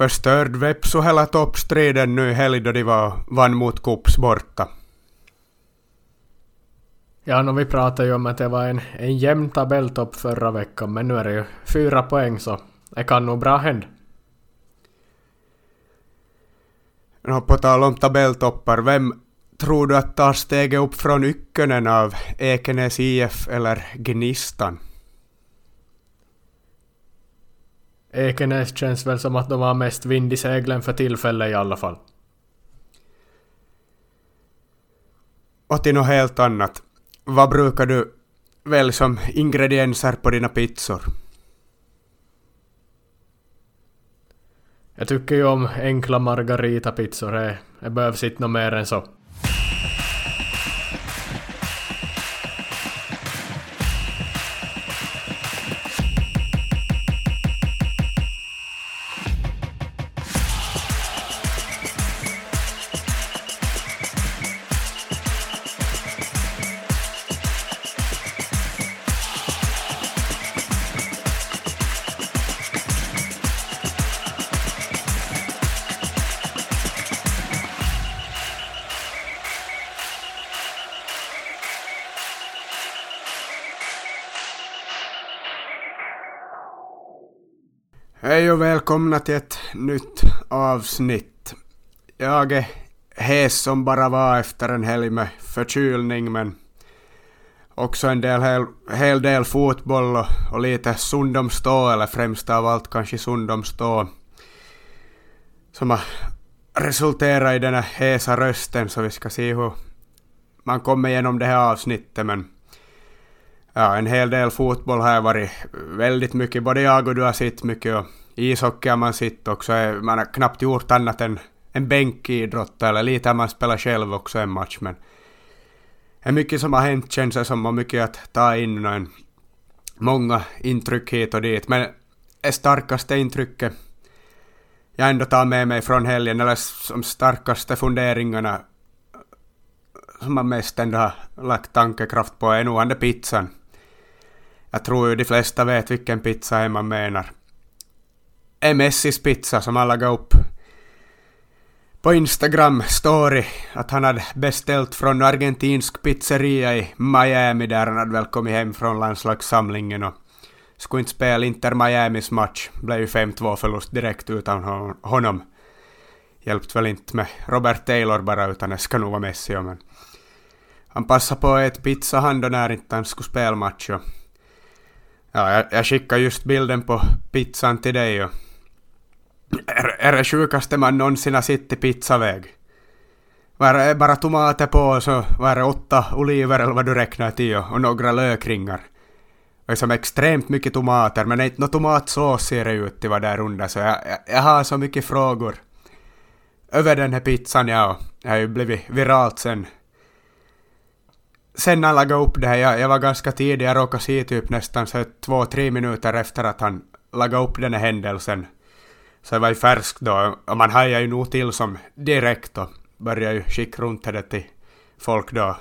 förstörd Vepsu hela toppstriden nu i helg då de var, vann mot Kups borta. Ja, no, vi pratade ju om att det var en, en jämn tabelltopp förra veckan, men nu är det ju fyra poäng så det kan nog bra hända. No, på tal om tabelltoppar, vem tror du att tar steget upp från Ykkönen av Ekenäs IF eller Gnistan? Ekenäs känns väl som att de har mest vind i seglen för tillfället i alla fall. Och till något helt annat. Vad brukar du välja som ingredienser på dina pizzor? Jag tycker ju om enkla margaritapizzor, det behövs inte något mer än så. Och välkomna till ett nytt avsnitt. Jag är hes som bara var efter en helg med förkylning men också en del, hel, hel del fotboll och, och lite sundomstå eller främst av allt kanske sundomstå som har resulterat i den här hesa rösten så vi ska se hur man kommer igenom det här avsnittet men ja, en hel del fotboll har varit väldigt mycket, både jag och du har sett mycket och ishockey har man sett också, man har knappt gjort annat än en bänkidrott eller lite har man spelat själv också en match men det är mycket som har hänt känns det som och mycket att ta in och en, många intryck hit och dit men det starkaste intrycket jag ändå tar med mig från helgen eller som starkaste funderingarna som man mest ändå har lagt tankekraft på är nog den pizzan. Jag tror ju de flesta vet vilken pizza är man menar. Är Messis pizza som alla gav upp på Instagram story att han hade beställt från argentinsk pizzeria i Miami där han hade väl kommit hem från landslagssamlingen och skulle inte spela Inter Miamis match. Blev ju 5-2 förlust direkt utan honom. Hjälpt väl inte med Robert Taylor bara utan det ska nog vara Messi men han passade på att äta pizza han då när inte han skulle spela match och Ja, jag, jag skickade just bilden på pizzan till dig och... Är, är det sjukaste man någonsin har sett i pizzaväg? Var det bara tomater på och så var det åtta oliver eller vad du räknar till och, och några lökringar. Det är som extremt mycket tomater men inte någon tomatsås ser det ut till vad där under så jag, jag, jag, har så mycket frågor. Över den här pizzan ja, jag har ju blivit viralt sen sen han lagade upp det här, jag, jag var ganska tidig, jag råkade se typ nästan så två, tre minuter efter att han lagade upp den här händelsen. Så det var ju färskt då, och man hajade ju nog till som direkt och började ju skicka runt det till folk då.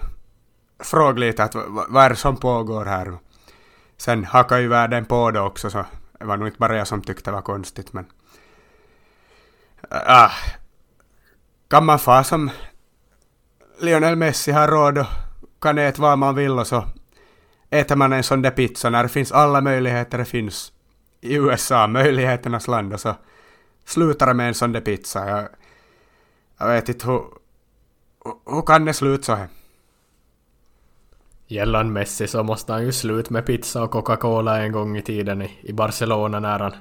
Fråga lite att vad är det som pågår här? Sen hakade ju världen på det också så det var nog inte bara jag som tyckte det var konstigt men... Ah, kan man få som Lionel Messi har råd och kan äta vad man vill och så äter man en sån där pizza när det finns alla möjligheter det finns i USA, möjligheternas land och så slutar det med en sån där pizza. Jag, jag vet inte hur, hur kan det sluta så här? Gällande Messi så måste han ju sluta med pizza och Coca-Cola en gång i tiden i, i Barcelona när han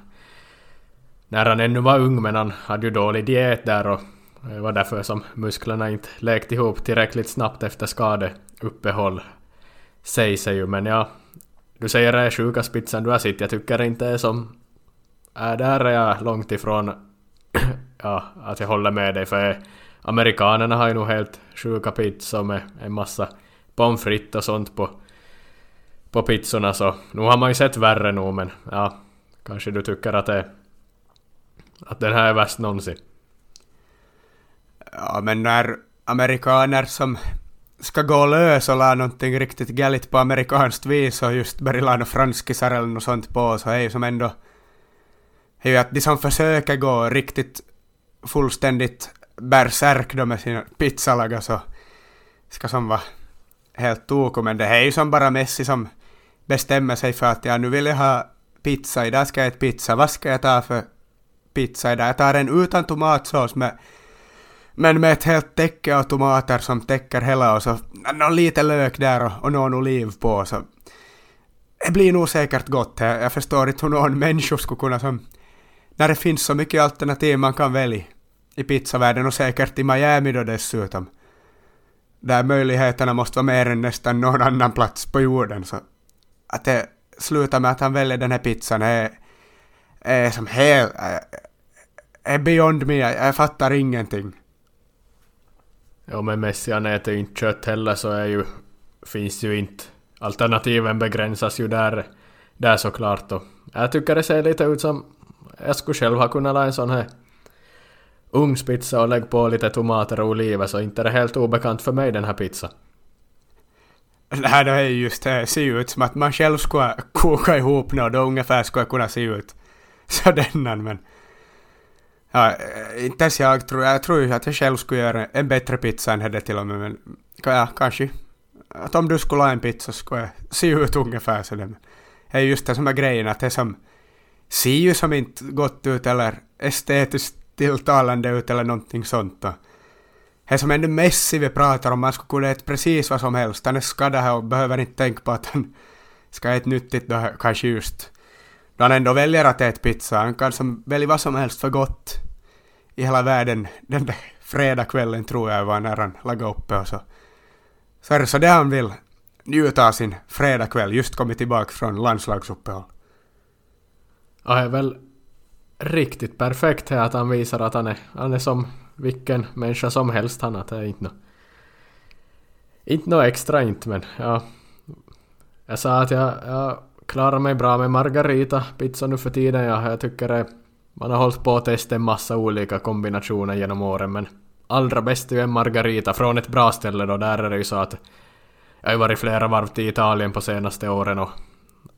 när han ännu var ung men han hade ju dålig diet där och det var därför som musklerna inte läkte ihop tillräckligt snabbt efter skadeuppehåll. Sägs sig ju, men ja. Du säger det är sjukast pizzan du har sett. Jag tycker inte det är som... Äh, där är jag långt ifrån ja, att jag håller med dig för amerikanerna har ju nog helt sjuka pizzor med en massa pommes frites och sånt på, på pizzorna så nu har man ju sett värre nog men ja, kanske du tycker att det att den här är värst någonsin. Ja, men när amerikaner som ska gå lös och la någonting riktigt galet på amerikanskt vis och just börja la franskisar eller något sånt på så är ju som ändå är ju att de som försöker gå riktigt fullständigt bärsärk då med sina pizzalagar så ska som vara helt toko, men det är ju som bara Messi som bestämmer sig för att ja, nu vill jag ha pizza, idag ska jag äta pizza, vad ska jag ta för pizza idag? Jag tar en utan tomatsås med men med ett helt täcke av tomater som täcker hela och så någon liten lök där och, och någon oliv på så det blir nog säkert gott. Jag, jag förstår inte hur någon människa skulle kunna som när det finns så mycket alternativ man kan välja i pizzavärlden och säkert i Miami då dessutom. Där möjligheterna måste vara mer än nästan någon annan plats på jorden. Så att det slutar med att han väljer den här pizzan är, är som helt... är beyond me. Jag, jag fattar ingenting. Ja men Messi han äter ju inte kött heller så är ju... Finns ju inte... Alternativen begränsas ju där, där såklart och jag tycker det ser lite ut som... Jag skulle själv ha kunnat la en sån här ugnspizza och lägg på lite tomater och oliver så inte är det helt obekant för mig den här pizzan. Nej, det är just det. ser ju ut som att man själv skulle koka ihop något och ungefär skulle kunna se ut så denna men... Ja, inte ens jag tror, jag tror ju att jag själv skulle göra en bättre pizza än det till och med, men ja, kanske. Att om du skulle ha en pizza skulle jag se ut ungefär sådär men... Det är just det som är grejen, att det är som ser ju som inte gott ut eller estetiskt tilltalande ut eller någonting sånt. Det det som ännu Messi vi pratar om, man skulle kunna äta precis vad som helst. Han är skadad här och behöver inte tänka på att han ska äta nyttigt då kanske just då han ändå väljer att äta pizza. Han kan som välja vad som helst för gott i hela världen den där fredagskvällen tror jag var när han lagade uppe och så. Så är det så det han vill njuta av sin fredagkväll, just kommit tillbaka från landslagsuppehåll. Och det är väl riktigt perfekt här att han visar att han är, han är som vilken människa som helst. Han att det är inte något inte något extra inte men ja. Jag sa att jag, jag klarar mig bra med margarita pizza nu för tiden. Ja, jag tycker det man har hållit på att testa en massa olika kombinationer genom åren men allra bäst är ju en margarita från ett bra ställe då. Där är det ju så att jag har varit flera varv till Italien på senaste åren och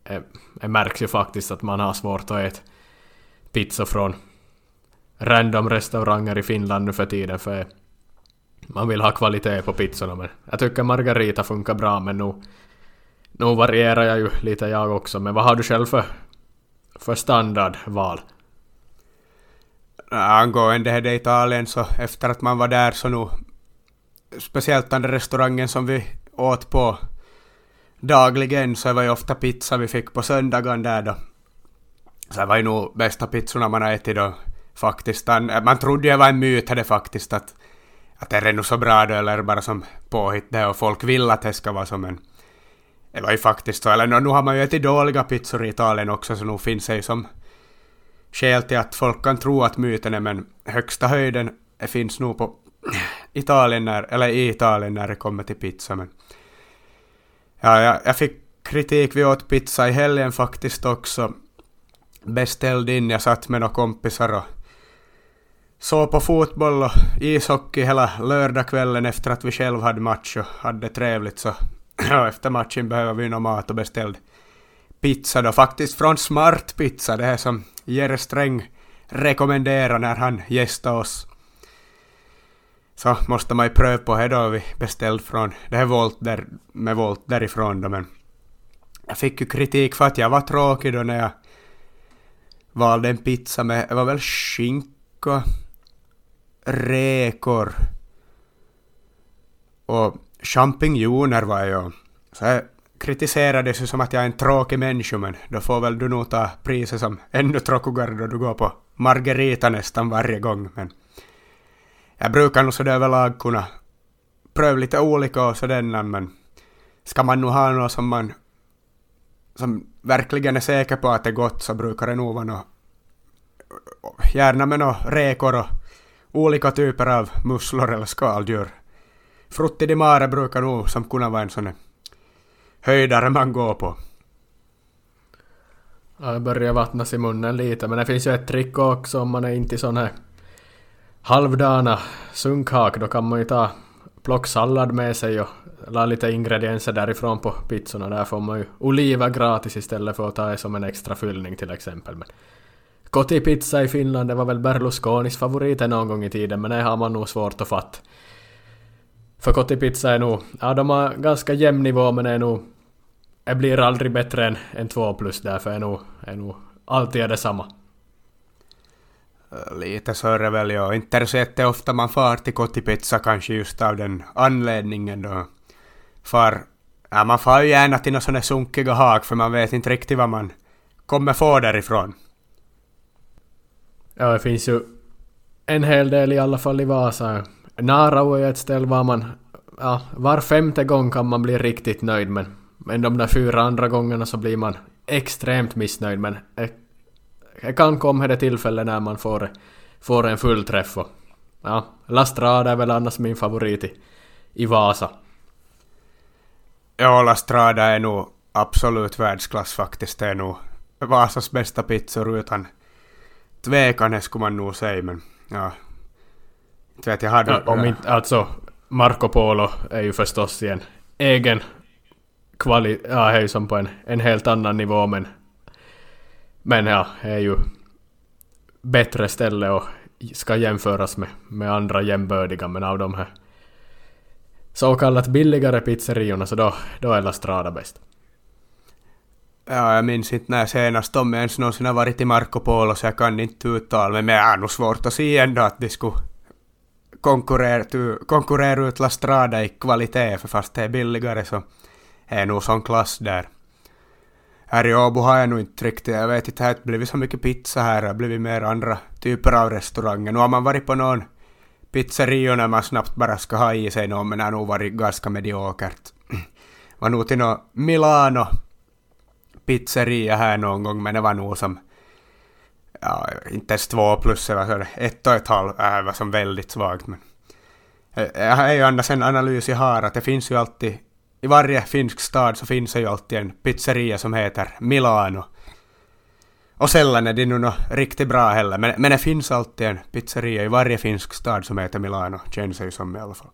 Eh, det, märks ju faktiskt att man har svårt att äta pizza från random restauranger i Finland nu för tiden för man vill ha kvalitet på pizzorna men jag tycker Margarita funkar bra men nu, nu varierar jag ju lite jag också men vad har du själv för, för standardval? Äh, angående det Italien så efter att man var där så nu speciellt den restaurangen som vi åt på dagligen så var ju ofta pizza vi fick på söndagen där då. Så det var ju nog bästa pizzorna man har ätit då faktiskt. Man trodde ju det var en myt det faktiskt att, att det är nog så bra då eller bara som påhitt det och folk vill att det ska vara som en... det var ju faktiskt så. Eller nu har man ju ätit dåliga pizzor i Italien också så nu finns det ju som skäl till att folk kan tro att myten är men högsta höjden finns nog på Italien när, eller i Italien när det kommer till pizza men ja, jag, jag fick kritik, vi åt pizza i helgen faktiskt också. Beställde in, jag satt med några kompisar och såg på fotboll och ishockey hela lördagskvällen efter att vi själv hade match och hade trevligt. Så efter matchen behöver vi någon mat och beställde pizza då. Faktiskt från Smart Pizza, det här som Jerry Sträng rekommenderar när han gästar oss. Så måste man ju pröva på det då vi beställde från det här Volt där, med Volt därifrån då men jag fick ju kritik för att jag var tråkig då när jag valde en pizza med, det var väl skinka, räkor och champinjoner var jag. Så jag kritiserades ju som att jag är en tråkig människa men då får väl du nog ta priset som ännu tråkigare då du går på Margarita nästan varje gång men jag brukar nog sådär överlag kunna pröva lite olika och sådär men ska man nog ha något som man som verkligen är säker på att det är gott så brukar det nog vara något, gärna med några räkor och olika typer av musslor eller skaldjur. Frutti di mare brukar nog som kunna vara en sån höjdare man går på. Ja, det börjar vattnas i munnen lite, men det finns ju ett trick också om man är inte sån här halvdana sunkhak, då kan man ju ta plocksallad med sig och la lite ingredienser därifrån på pizzorna. Där får man ju oliver gratis istället för att ta det som en extra fyllning till exempel. Men kotipizza i Finland, det var väl Berlusconis favorit någon gång i tiden, men det har man nog svårt att fatta. För kotipizza är nog, ja de har ganska jämn nivå men är nog, det blir aldrig bättre än, än 2 plus därför är nog, är nog alltid är detsamma. Eh, lite så är det väl, ja. Inte så jätteofta man far till kotipizza kanske just av den anledningen då. För, ja man far ju gärna till några sådana sunkiga hak för man vet inte riktigt vad man kommer få därifrån. Ja, det finns ju en hel del i alla fall i Vasa. Narao är ett ställe var man... Ja, var femte gång kan man bli riktigt nöjd men, men de där fyra andra gångerna så blir man extremt missnöjd men ett det kan komma det tillfälle när man får, får en fullträff och... Ja, La Strada är väl annars min favorit i, i Vasa. Ja, La Strada är nog absolut världsklass faktiskt. Det är nog Vasas bästa pizzor utan tvekan skulle man nog säga men ja. Inte vet jag hade... Ja, om inte, alltså Marco Polo är ju förstås i en egen kvalitet, ja är ju som på en, en helt annan nivå men men ja, är ju bättre ställe och ska jämföras med, med andra jämbördiga men av de här så kallat billigare pizzeriorna så då, då är La Strada bäst. Ja, jag minns inte när senast de ens någonsin har varit i Marco Polo så jag kan inte uttala mig men jag har nog svårt att se ändå att de skulle konkurrera, konkurrera ut La Strada i kvalitet för fast det är billigare så är nog sån klass där. Här i Åbo har jag nog inte riktigt, jag vet inte, det har inte blivit så mycket pizza här, det har blivit mer andra typer av restauranger. Nu har man varit på någon pizzeria när man snabbt bara ska ha i sig någon, men det har nog varit ganska mediokert. Var nog till någon Milano pizzeria här någon gång, men det var nog som ja, inte ens två plus, det var så ett och ett halvt, det äh, var som väldigt svagt. Men jag har ju e-, annars en analys jag har att det finns ju alltid, i varje finsk stad så finns det ju alltid en pizzeria som heter Milano. Och sällan är det nu något riktigt bra heller, men, men det finns alltid en pizzeria i varje finsk stad som heter Milano, känns det ju som i alla fall.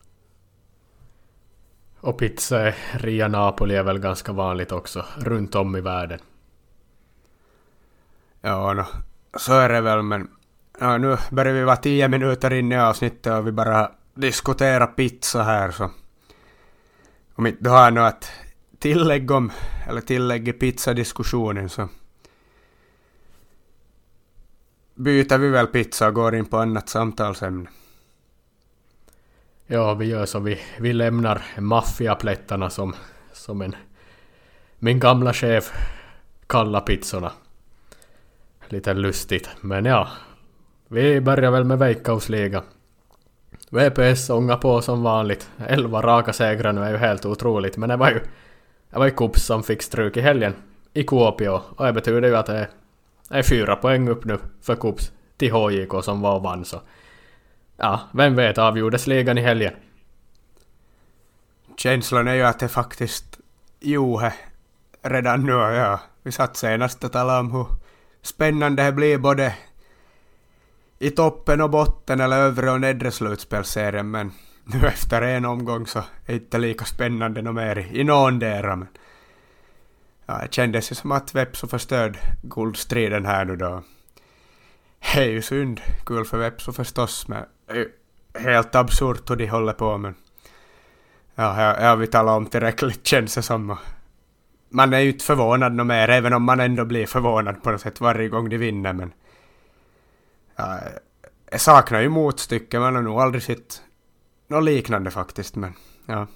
Och pizzeria Napoli är väl ganska vanligt också runt om i världen. Ja, no, så är det väl, men ja, nu börjar vi vara tio minuter in i avsnittet och vi bara diskuterar pizza här så om inte du har något att tillägg om, eller tillägg i pizzadiskussionen så byter vi väl pizza och går in på annat samtalsämne. Ja, vi gör så. Vi, vi lämnar maffiaplättarna som, som en... Min gamla chef kallar pizzorna. Lite lustigt, men ja. Vi börjar väl med Veikkausliga. VPS ångar på som vanligt. Elva raka segrar nu är ju helt otroligt, men det var ju... Det var ju Kups som fick stryk i helgen i Kuopio och det betyder ju att det är, fyra poäng upp nu för Kups till HJK som var och vann så... Ja, vem vet avgjordes ligan i helgen? Känslan är ju att det faktiskt Johe redan nu, ja. Vi satt senast och talade om hur spännande det blir både i toppen och botten eller övre och nedre slutspelserien men nu efter en omgång så är det inte lika spännande något mer i, i någondera men ja, det kändes ju som att Vepso förstörde guldstriden här nu då. Det är ju synd, kul för Vepso förstås men helt absurt hur de håller på men ja, jag, har vi talat om tillräckligt känns det som. Man är ju inte förvånad något mer även om man ändå blir förvånad på något sätt varje gång de vinner men Eh, jag saknar ju motstycke, man har nog aldrig sett något liknande faktiskt, men ja.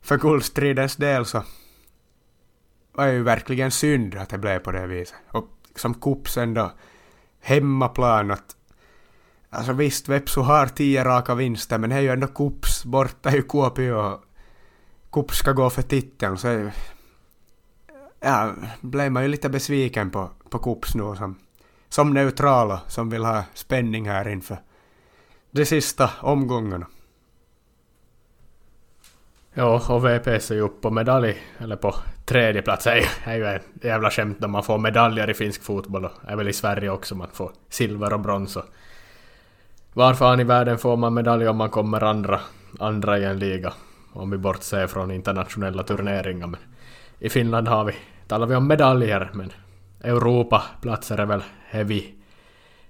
För guldstridens del så var det ju verkligen synd att det blev på det viset. Och som kupsen då, hemmaplan att Alltså visst, Vepsu har tio raka vinster, men det är ju ändå Kups borta i Kuopio och Kups ska gå för titeln, så ja, blev man ju lite besviken på, på Kups nu som som neutrala som vill ha spänning här inför de sista omgångarna. Ja, och VPS är ju uppe på medalj, eller på tredje plats. Det är ju ett jävla skämt när man får medaljer i finsk fotboll och är väl i Sverige också man får silver och brons. Och var fan i världen får man medalj om man kommer andra, andra i en liga? Om vi bortser från internationella turneringar. Men I Finland har vi, talar vi om medaljer, men Europaplatser är väl det vi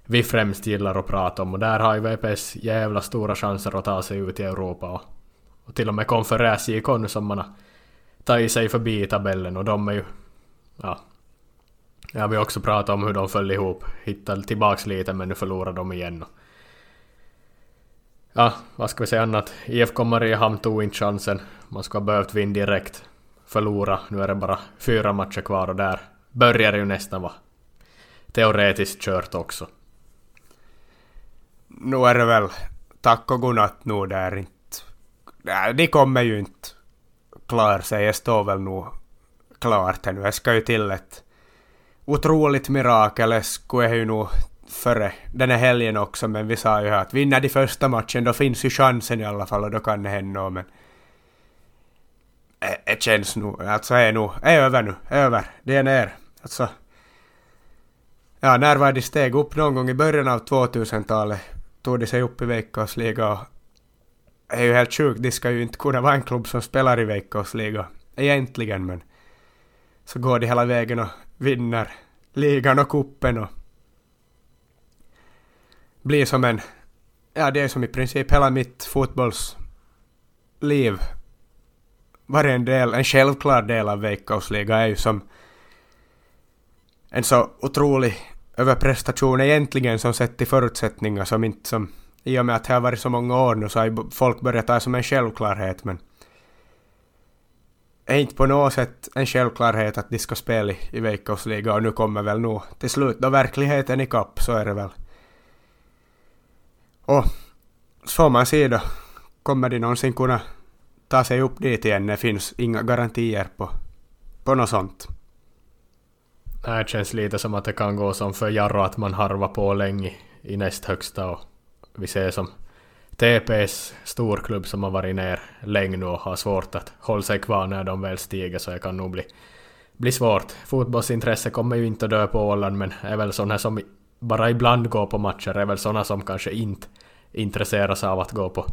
vi främst gillar att prata om och där har ju VPS jävla stora chanser att ta sig ut i Europa och, och till och med konferens JK nu som man har tagit sig förbi i tabellen och de är ju... Ja. Jag vill också prata om hur de föll ihop, hittade tillbaks lite men nu förlorar de igen. Och, ja, vad ska vi säga annat? IFK Mariehamn tog inte chansen. Man skulle ha behövt vinna direkt. Förlora. Nu är det bara fyra matcher kvar och där börjar det ju nästan vara teoretiskt kört också. Nu är det väl tack och godnatt nu där inte... Äh, Nej, de kommer ju inte klara sig. Det står väl nog klart ännu. Det ska ju till ett otroligt mirakel. Det skulle ju nog före den här helgen också, men vi sa ju att vinner de första matchen då finns ju chansen i alla fall och då kan det hända men det känns nog, alltså är nog, är över nu, är över, det är ner. Alltså, ja, när var de steg upp någon gång i början av 2000-talet tog de sig upp i Veikkaus och det är ju helt sjukt, de ska ju inte kunna vara en klubb som spelar i veckosliga egentligen men så går de hela vägen och vinner ligan och kuppen och blir som en... Ja, det är som i princip hela mitt fotbollsliv. Varje en del, en självklar del av Veikkausliga är ju som en så otrolig överprestation egentligen som sett till förutsättningar som inte som... I och med att det har varit så många år nu så har folk börjat ta det som en självklarhet men... är inte på något sätt en självklarhet att de ska spela i, i veckosliga och nu kommer väl nog till slut då verkligheten ikapp. så är det väl. Och så man ser då, kommer de någonsin kunna ta sig upp dit igen? Det finns inga garantier på, på något sånt. Det här känns lite som att det kan gå som för Jarro att man harvar på länge i näst högsta och vi ser som TPS storklubb som har varit ner länge nu och har svårt att hålla sig kvar när de väl stiger så det kan nog bli, bli svårt. Fotbollsintresse kommer ju inte att dö på Åland men är väl sådana som bara ibland går på matcher är väl sådana som kanske inte intresseras av att gå på,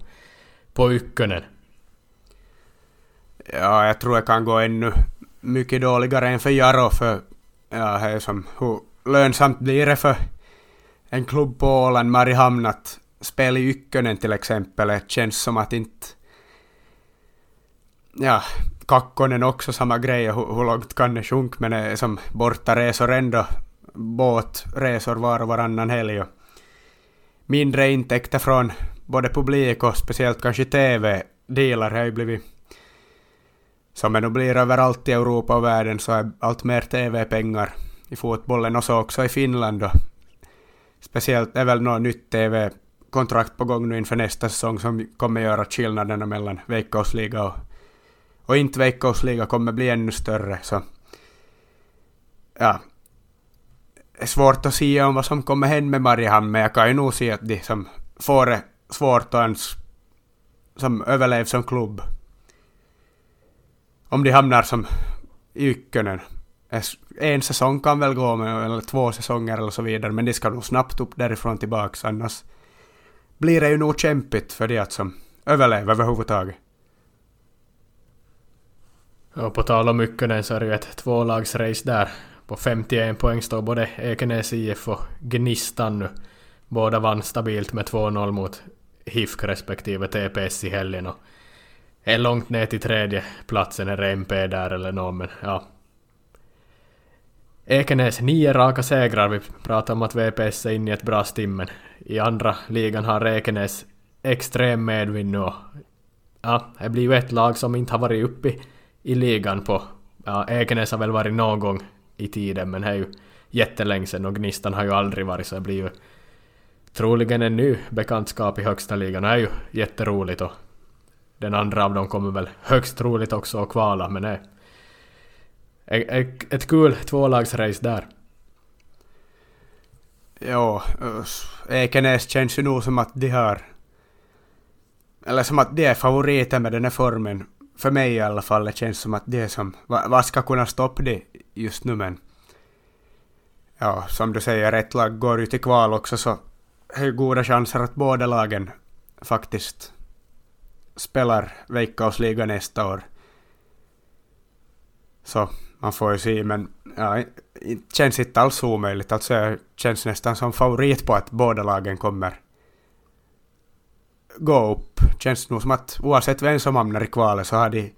på Ykkönen. Ja, jag tror det kan gå ännu mycket dåligare än för Jarro för ja, det är som hur lönsamt blir det för en klubb på Åland, Mariehamn, att spela i Ykkönen till exempel. Det känns som att inte... Ja, Kakkonen också samma grej, hur, hur långt kan det sjunka, men det är som bortaresor ändå båtresor var och varannan helg och mindre intäkter från både publik och speciellt kanske TV-delar har ju blivit som det nu blir överallt i Europa och världen så är allt mer TV-pengar i fotbollen. Och så också i Finland och speciellt är väl något nytt TV-kontrakt på gång nu inför nästa säsong som kommer göra skillnaderna mellan veckosliga och, och inte veckosliga kommer bli ännu större så. Ja, Det är svårt att säga om vad som kommer hända med Mariehamn, men jag kan ju nog se att de som får det svårt och ens som överlever som klubb. Om de hamnar som i Ykkönen. En säsong kan väl gå, med, eller två säsonger eller så vidare, men de ska nog snabbt upp därifrån tillbaks, annars blir det ju nog kämpigt för de att som överlever överhuvudtaget. Och på tal om Ykkönen så är det ju ett tvålagsrace där. På 51 poäng står både Ekenäs IF och Gnistan nu. Båda vann stabilt med 2-0 mot HIFK respektive TPS i helgen och är långt ner till tredje platsen är MP där eller nå, men ja. Ekenäs nio raka segrar. Vi pratar om att VPS är inne i ett bra stimmen. I andra ligan har Ekenäs extrem medvind nu och ja, det blir ju ett lag som inte har varit uppe i, i ligan på... Ja, Ekenäs har väl varit någon gång i tiden men det är ju jättelänge sedan och Gnistan har ju aldrig varit så det blir ju troligen en ny bekantskap i högsta ligan. Det är ju jätteroligt och den andra av dem kommer väl högst troligt också att kvala men det är ett, kul tvålagsrace där. Ja, Ekenäs känns ju nog som att de har... Eller som att de är favoriter med den här formen. För mig i alla fall, det känns som att det är som... Vad ska kunna stoppa det just nu men... Ja, som du säger, ett lag går ju till kval också så Det är goda chanser att båda lagen faktiskt spelar Veikkausliga nästa år. Så man får ju se, men ja, känns inte alls omöjligt. Alltså jag känns nästan som favorit på att båda lagen kommer gå upp. Känns nog som att oavsett vem som hamnar i kvalet så har de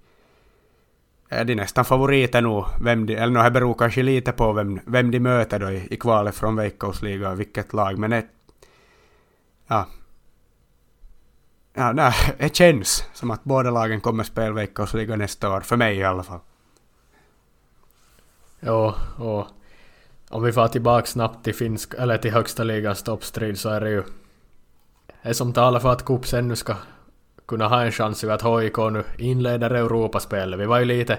är de nästan favoriter nog. Vem de, eller no, det beror kanske lite på vem, vem de möter då i, i kvalet från Veikkausliga och vilket lag. Men det, ja, ja, nej, det känns som att båda lagen kommer spela Veikkausliga nästa år. För mig i alla fall. Ja, och om vi får tillbaka snabbt till, finsk, eller till högsta ligans toppstrid så är det ju det som talar för att Kups ännu ska kunna ha en chans ju att HIK nu inleder Europaspelet. Vi var ju lite...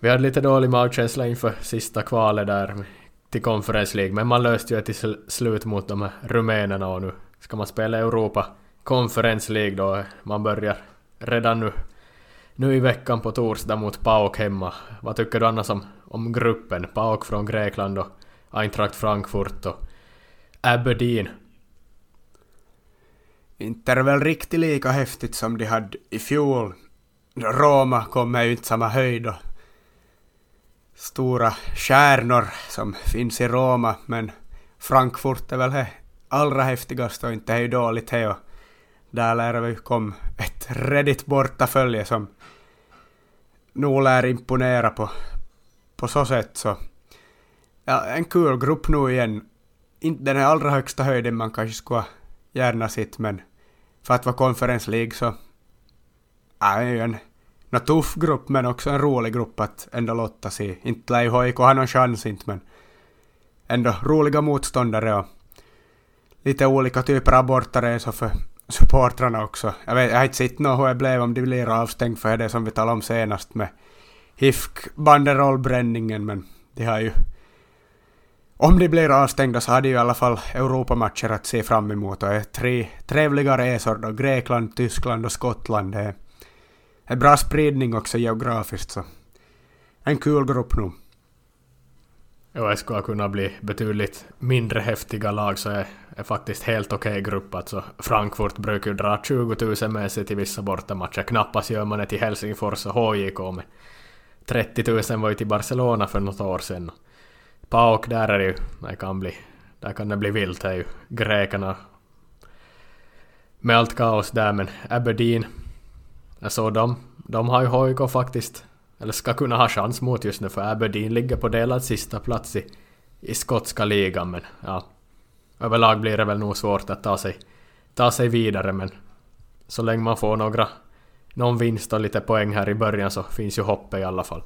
Vi hade lite dålig magkänsla inför sista kvalet där till Conference League, men man löste ju det till slut mot de här rumänerna och nu ska man spela Europa Conference League då. Man börjar redan nu, nu i veckan på torsdag mot PAOK hemma. Vad tycker du annars om, om gruppen? PAOK från Grekland och Eintracht Frankfurt och Aberdeen inte är det väl riktigt lika häftigt som de hade i fjol. Roma kommer ju inte samma höjd och stora stjärnor som finns i Roma, men Frankfurt är väl det allra häftigaste och inte är ju dåligt det och där lär vi kom ett redigt bortafölje som nog lär imponera på, på så sätt så. Ja, en kul grupp nu igen. Inte den allra högsta höjden man kanske skulle gärna sitt men för att vara Conference League så är det ju en nå, tuff grupp men också en rolig grupp att ändå låta sig Inte lär ju HIK ha någon chans inte men ändå roliga motståndare och lite olika typer av bortaresor för supportrarna också. Jag, vet, jag har inte sett något hur det blev om de blir avstängda, för det som vi talade om senast med HIFK banderollbränningen men de har ju om de blir avstängda så har de ju i alla fall Europamatcher att se fram emot och är tre trevliga resor då. Grekland, Tyskland och Skottland. Det är bra spridning också geografiskt så en kul grupp nu. Ja, SK har kunnat bli betydligt mindre häftiga lag så är det faktiskt helt okej okay grupp. Alltså, Frankfurt brukar ju dra 20 000 med sig till vissa bortamatcher. Knappast gör man det till Helsingfors och HJK med 30 000 var ju till Barcelona för något år sedan. PAOK, där är det ju, det kan bli, där kan det bli vilt, det är ju grekerna med allt kaos där, men Aberdeen, jag såg dem, de har ju HJK faktiskt, eller ska kunna ha chans mot just nu, för Aberdeen ligger på delad sista plats i, i skotska ligan, men ja, överlag blir det väl nog svårt att ta sig, ta sig vidare, men så länge man får några, någon vinst och lite poäng här i början så finns ju hoppet i alla fall.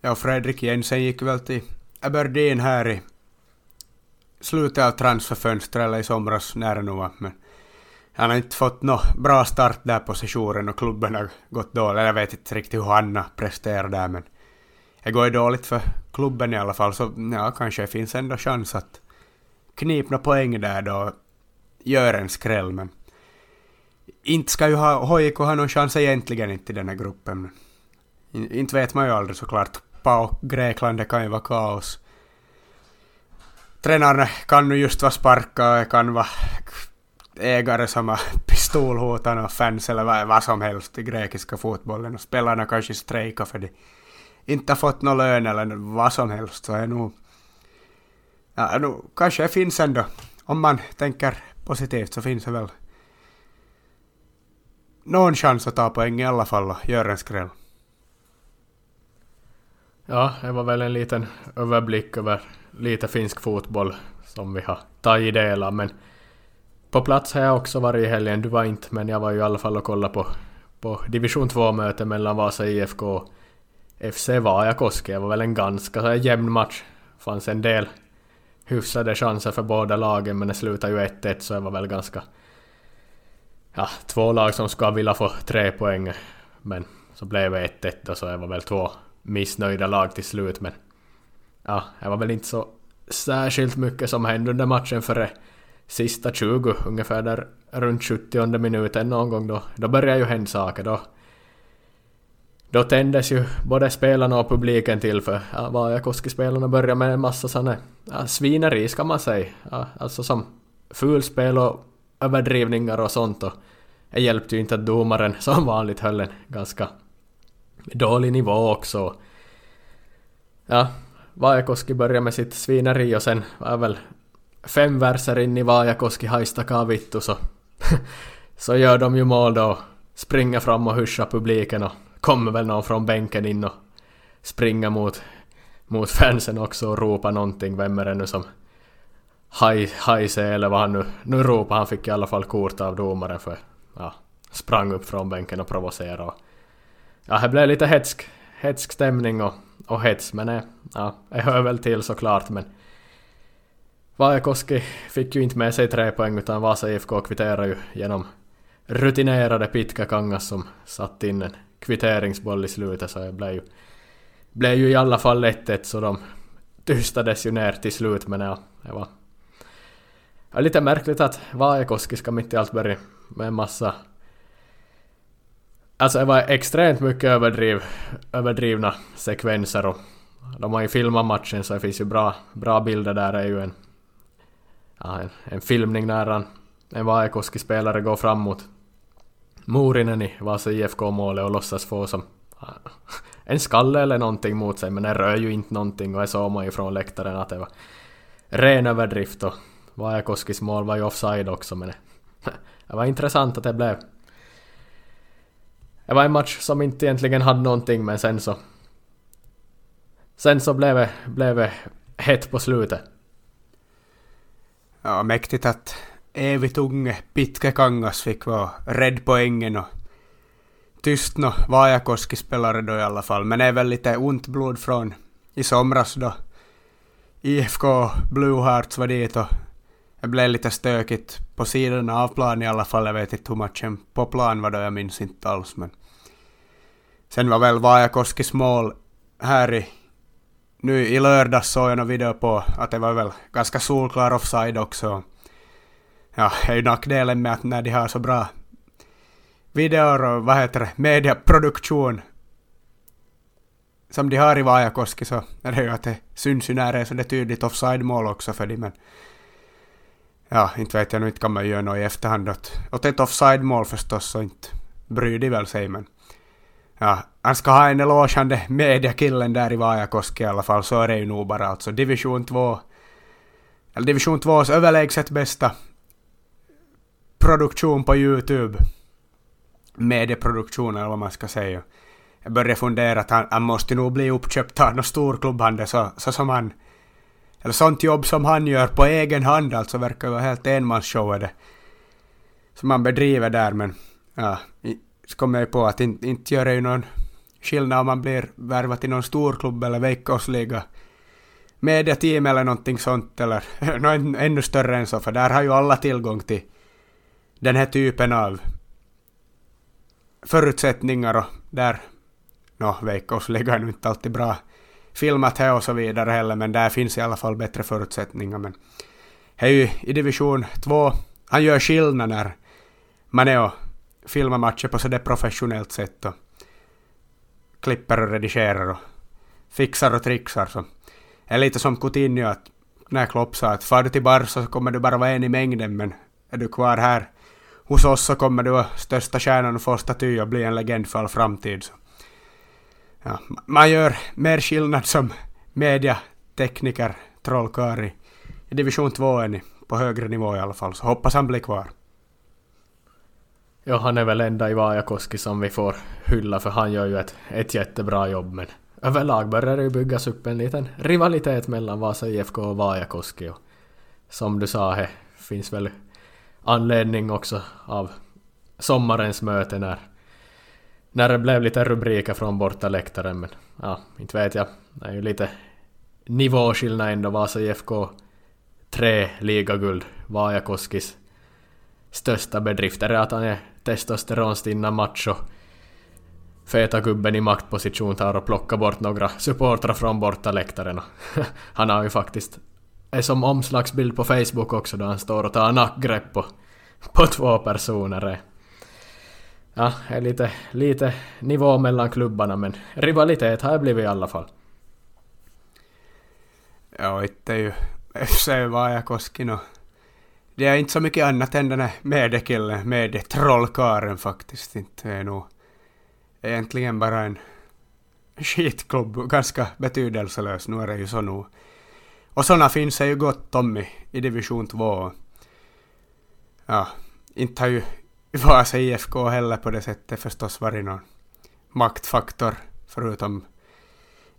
Ja, Fredrik Jensen gick väl till Aberdeen här i slutet av transferfönstret eller i somras nära nog. Men han har inte fått någon bra start där på sessionen och klubben har gått dåligt. Jag vet inte riktigt hur Hanna presterar där men det går ju dåligt för klubben i alla fall så ja, kanske det finns ändå chans att knipa poäng där då gör en skräll men inte ska ju ha, HJK ha någon chans egentligen inte i den här gruppen. Inte vet man ju aldrig såklart. Europa Grekland, det kan ju vara kaos. Tränaren kan nu just vara sparkad, kan vara ägare som har pistolhotat och fans eller vad, vad som helst i grekiska fotbollen och spelarna kanske strejkar för de inte har fått någon lön eller vad som helst så är nog ja, nu, kanske det finns ändå om man tänker positivt så finns det väl någon chans att ta poäng i alla fall och göra en skräll. Ja, det var väl en liten överblick över lite finsk fotboll som vi har tagit del av. Men på plats har jag också varit i helgen. Du var inte, men jag var ju i alla fall och kollade på, på division 2-möte mellan Vasa IFK och FC Vajakoski. Det var väl en ganska jämn match. fanns en del hyfsade chanser för båda lagen, men det slutade ju 1-1 så det var väl ganska... Ja, två lag som skulle vilja få tre poäng, men så blev det 1-1 och så det var väl två missnöjda lag till slut men ja, det var väl inte så särskilt mycket som hände under matchen före sista 20, ungefär där runt 70 minuten någon gång då, då började ju hända saker då. Då tändes ju både spelarna och publiken till för ja, Vajakoski-spelarna började med en massa sådana ja, svineri ska man säga. Ja, alltså som fulspel och överdrivningar och sånt och det hjälpte ju inte att domaren som vanligt höll en ganska dålig nivå också. Ja, Vajakoski började med sitt svineri och sen var väl fem verser in i Vajakoski haistakaa vittu så, så gör de ju mål då. Springer fram och hyschar publiken och kommer väl någon från bänken in och springer mot, mot fansen också och ropar någonting. Vem är det nu som hajse eller vad han nu, nu ropar. Han fick i alla fall kort av domaren för ja, sprang upp från bänken och provocerade. ja, det blev lite hetsk, hetsk stämning och, och hets men eh, ja, det hör väl till såklart men Vajakoski fick ju inte med sig tre poäng utan Vasa IFK kvitterade ju genom rutinerade Pitka Kangas som satt in en kvitteringsboll i slutet så det blev ju, blev ju i alla fall 1-1 så de tystades ju ner till slut men ja, det var ja, lite märkligt att Vajakoski ska mitt i allt börja med en massa Alltså det var extremt mycket överdriv, överdrivna sekvenser och de har ju filmat matchen så det finns ju bra, bra bilder där. Det är ju en, ja, en, en filmning när han, en Vaekoski-spelare går fram mot Morinen i Vasa IFK-målet och låtsas få som en skalle eller någonting mot sig men det rör ju inte någonting och det såg man ju från läktaren att det var ren överdrift och Vajakoskis mål var ju offside också men det, det var intressant att det blev det var en match som inte egentligen hade någonting men sen så... Sen så blev det, blev det hett på slutet. Ja, mäktigt att evigt unge Pitkä Kangas fick vara rädd på ängen och tyst nå Vajakoski spelare då i alla fall. Men det är väl lite ont blod från i somras då IFK Blue Hearts var dit och det blev lite stökigt på sidan av plan i alla fall. Jag vet inte hur matchen på plan var då, jag minns inte alls. Men sen var väl Vajakoskis mål här i... Nu i lördags såg jag någon video på att det var väl ganska solklar offside också. Ja, det är ju nackdelen med att när de har så bra videor och vad heter det, mediaproduktion som de har i Vajakoski så är det ju att det syns ju när det är så det tydligt offside-mål också för dem men ja, inte vet jag nu, inte kan man göra något i efterhand åt, åt ett offside-mål förstås, så inte bryr de väl sig, men ja, han ska ha en eloge, mediakillen där i Vajakoski i alla fall, så är det ju nog bara alltså division 2, eller division 2s överlägset bästa produktion på YouTube. Medieproduktion eller vad man ska säga. Jag började fundera att han, han måste nog bli uppköpt av någon storklubb han så, så som han eller sånt jobb som han gör på egen hand alltså verkar vara helt enmansshow är det. Som han bedriver där men ja, så kommer jag på att inte, inte gör det ju någon skillnad om man blir värvad till någon storklubb eller veckosliga mediateam eller någonting sånt eller något ännu större än så för där har ju alla tillgång till den här typen av förutsättningar och där, nå, no, veckosliga är nu inte alltid bra filmat här och så vidare heller, men där finns i alla fall bättre förutsättningar. Men här är ju i division 2, han gör skillnad när man är och filmar matcher på sådär professionellt sätt och klipper och redigerar och fixar och trixar. Så det är lite som Coutinho att när Klopp sa att far du till Barca så kommer du bara vara en i mängden men är du kvar här hos oss så kommer du vara största stjärnan och få staty och bli en legend för all framtid. Så ja, man gör mer skillnad som mediatekniker, trollkarl i, i division 2 än på högre nivå i alla fall, så hoppas han blir kvar. Ja, han är väl enda i Vajakoski som vi får hylla för han gör ju ett, ett jättebra jobb men överlag börjar det ju byggas upp en liten rivalitet mellan Vasa IFK och Vajakoski och som du sa, det finns väl anledning också av sommarens möte när när det blev lite rubriker från bortaläktaren men ja, inte vet jag. Det är ju lite nivåskillnad ändå. Vasa IFK tre ligaguld. Vajakoskis största bedrifter är att han är testosteronstinna macho. Feta gubben i maktposition tar och plockar bort några supportrar från borta läktaren. han har ju faktiskt är som omslagsbild på Facebook också då han står och tar nackgrepp på, på två personer ja, är lite, lite nivå mellan klubbarna men rivalitet har det blivit i alla fall. Ja, inte är ju FC Vaajakoski, och det är inte så mycket annat än den här mediekillen, medetrollkaren faktiskt. Inte är nog egentligen bara en, skitklubb, ganska betydelselös. Nu är det ju så nog. Och sådana finns det ju gott om i, i division 2. Ja, inte har ju Vasa IFK heller på det sättet förstås varit någon maktfaktor förutom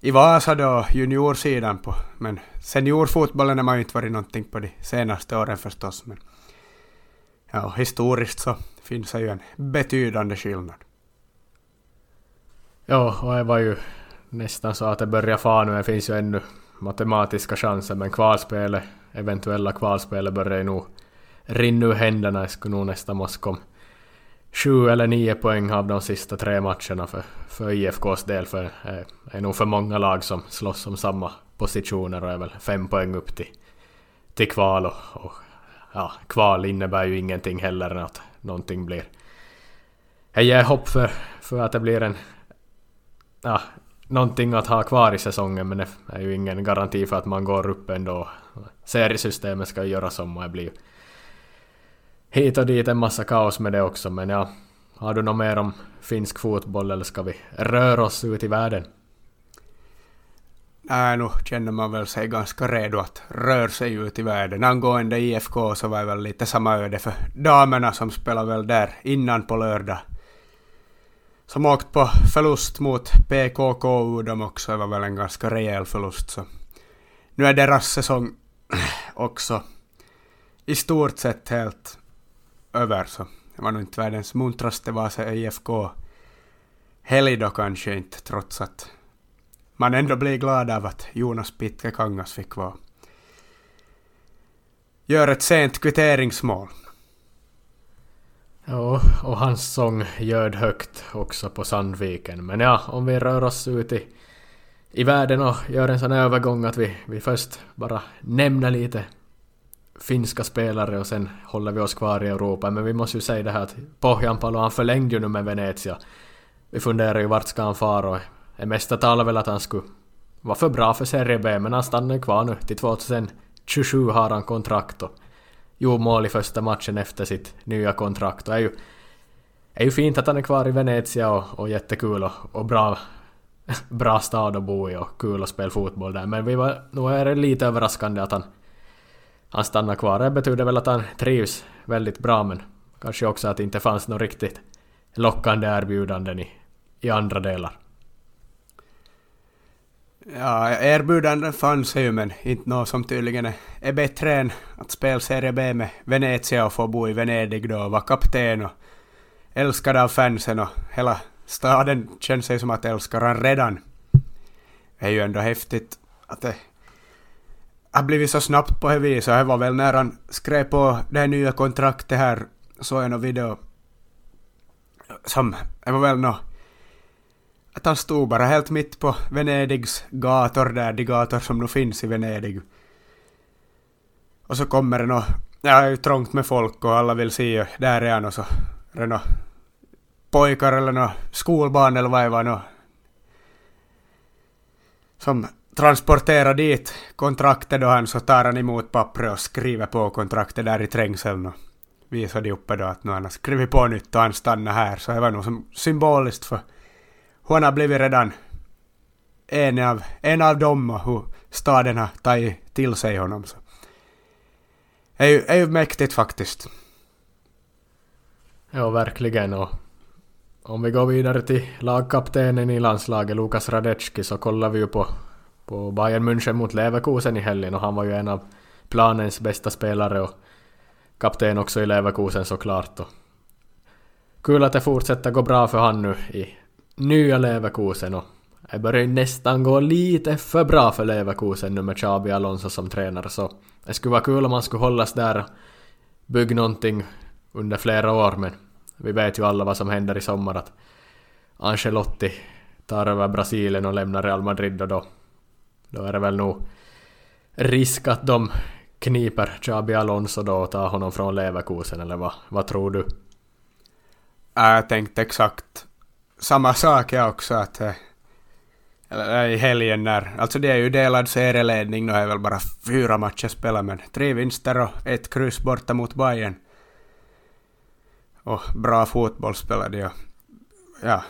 i Vasa då juniorsidan på, men seniorfotbollen har man ju inte varit någonting på de senaste åren förstås. Men ja, historiskt så finns det ju en betydande skillnad. Ja, och det var ju nästan så att det börjar fara nu. Det finns ju ännu matematiska chanser, men kvalspelet, eventuella kvalspelet börjar ju nog rinna ur händerna. Det skulle nog nästan måste komma sju eller nio poäng av de sista tre matcherna för, för IFKs del. För det är nog för många lag som slåss om samma positioner och är väl fem poäng upp till, till kval. Och, och ja, kval innebär ju ingenting heller än att någonting blir... Jag ger hopp för, för att det blir en... Ja, någonting att ha kvar i säsongen men det är ju ingen garanti för att man går upp ändå. Seriesystemet ska göras om och det blir hit och dit en massa kaos med det också men ja, har du något mer om finsk fotboll eller ska vi röra oss ut i världen? Nej, nu känner man väl sig ganska redo att röra sig ut i världen. Angående IFK så var det väl lite samma öde för damerna som spelade väl där innan på lördag. Som åkt på förlust mot PKKU de också. Det var väl en ganska rejäl förlust så. Nu är deras säsong också i stort sett helt över så det var nog inte världens muntraste Vasa IFK helg då kanske inte trots att man ändå blir glad av att Jonas Pitke Kangas fick vara gör ett sent kvitteringsmål. Ja, och hans sång ljöd högt också på Sandviken. Men ja, om vi rör oss ut i, i världen och gör en sån övergång att vi, vi först bara nämner lite finska spelare och sen håller vi oss kvar i Europa. Men vi måste ju säga det här att Pohjanpalo han förlängde ju nu med Venezia. Vi funderar ju vart ska han fara och det mesta talar väl att han skulle vara för bra för Serie B men han stannar ju kvar nu. Till 2027 har han kontrakt och gjorde mål i första matchen efter sitt nya kontrakt. Och är ju, är ju fint att han är kvar i Venezia och, och jättekul och, och bra, bra stad att bo i och kul att spela fotboll där. Men vi var, nog är det lite överraskande att han han stannar kvar. Det betyder väl att han trivs väldigt bra men kanske också att det inte fanns något riktigt lockande erbjudanden i, i andra delar. Ja, erbjudanden fanns ju men inte något som tydligen är bättre än att spela Serie B med Venezia och få bo i Venedig då och vara kapten och älskad av fansen och hela staden känns ju som att älskar han redan. Det är ju ändå häftigt att det har blivit så snabbt på det viset. Det var väl när han skrev på det här nya kontraktet här, såg jag någon video som, det var väl nå att han stod bara helt mitt på Venedigs gator där, de gator som nu finns i Venedig. Och så kommer det nå, ja det är ju trångt med folk och alla vill se, där är han och så är det nå pojkar eller nå skolbarn eller vad det var nå som transportera dit kontraktet då han så tar han emot pappret och skriver på kontraktet där i trängseln och visar det uppe då att nu han har skrivit på nytt och han stannar här så det var nog som symboliskt för hon har blivit redan en av, en av dem och hur staden har tagit till sig honom. Så. Det är ju, är ju mäktigt faktiskt. Ja, verkligen. Och om vi går vidare till lagkaptenen i landslaget, Lukas Radecki, så kollar vi ju på på Bayern München mot Leverkusen i helgen och han var ju en av planens bästa spelare och kapten också i Leverkusen såklart. Och kul att det fortsätter gå bra för han nu i nya Leverkusen och det börjar nästan gå lite för bra för Leverkusen nu med Xabi Alonso som tränare så det skulle vara kul om han skulle hållas där och bygga någonting under flera år men vi vet ju alla vad som händer i sommar att Ancelotti tar över Brasilien och lämnar Real Madrid och då då är det väl nog risk att de kniper Xabi Alonso då och tar honom från Leverkusen eller vad, vad tror du? Äh, jag tänkte exakt samma sak jag också att eh, eller i helgen när, alltså det är ju delad serieledning, nu är väl bara fyra matcher spelade men tre vinster och ett kryss borta mot Bayern. Och bra fotboll spelade jag. Ja.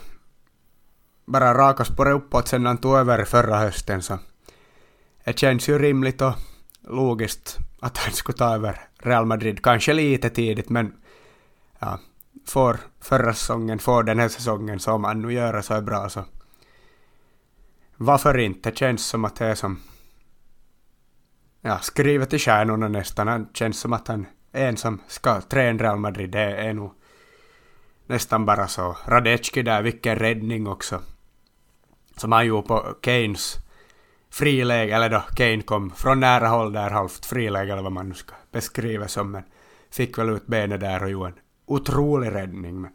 bara raka spåret uppåt sen han tog över förra hösten så det känns ju rimligt och logiskt att han skulle ta över Real Madrid. Kanske lite tidigt men ja, får förra säsongen, får den här säsongen så om han nu gör det så är bra så varför inte? Det känns som att det är som ja, skrivet i stjärnorna nästan. Det känns som att han är en som ska träna Real Madrid. Det är nog nästan bara så. Radecki där, vilken räddning också. Som han gjorde på Keynes friläge, eller då Kane kom från nära håll där, halvt friläge eller vad man nu ska beskriva som, men fick väl ut benet där och gjorde en otrolig räddning. Men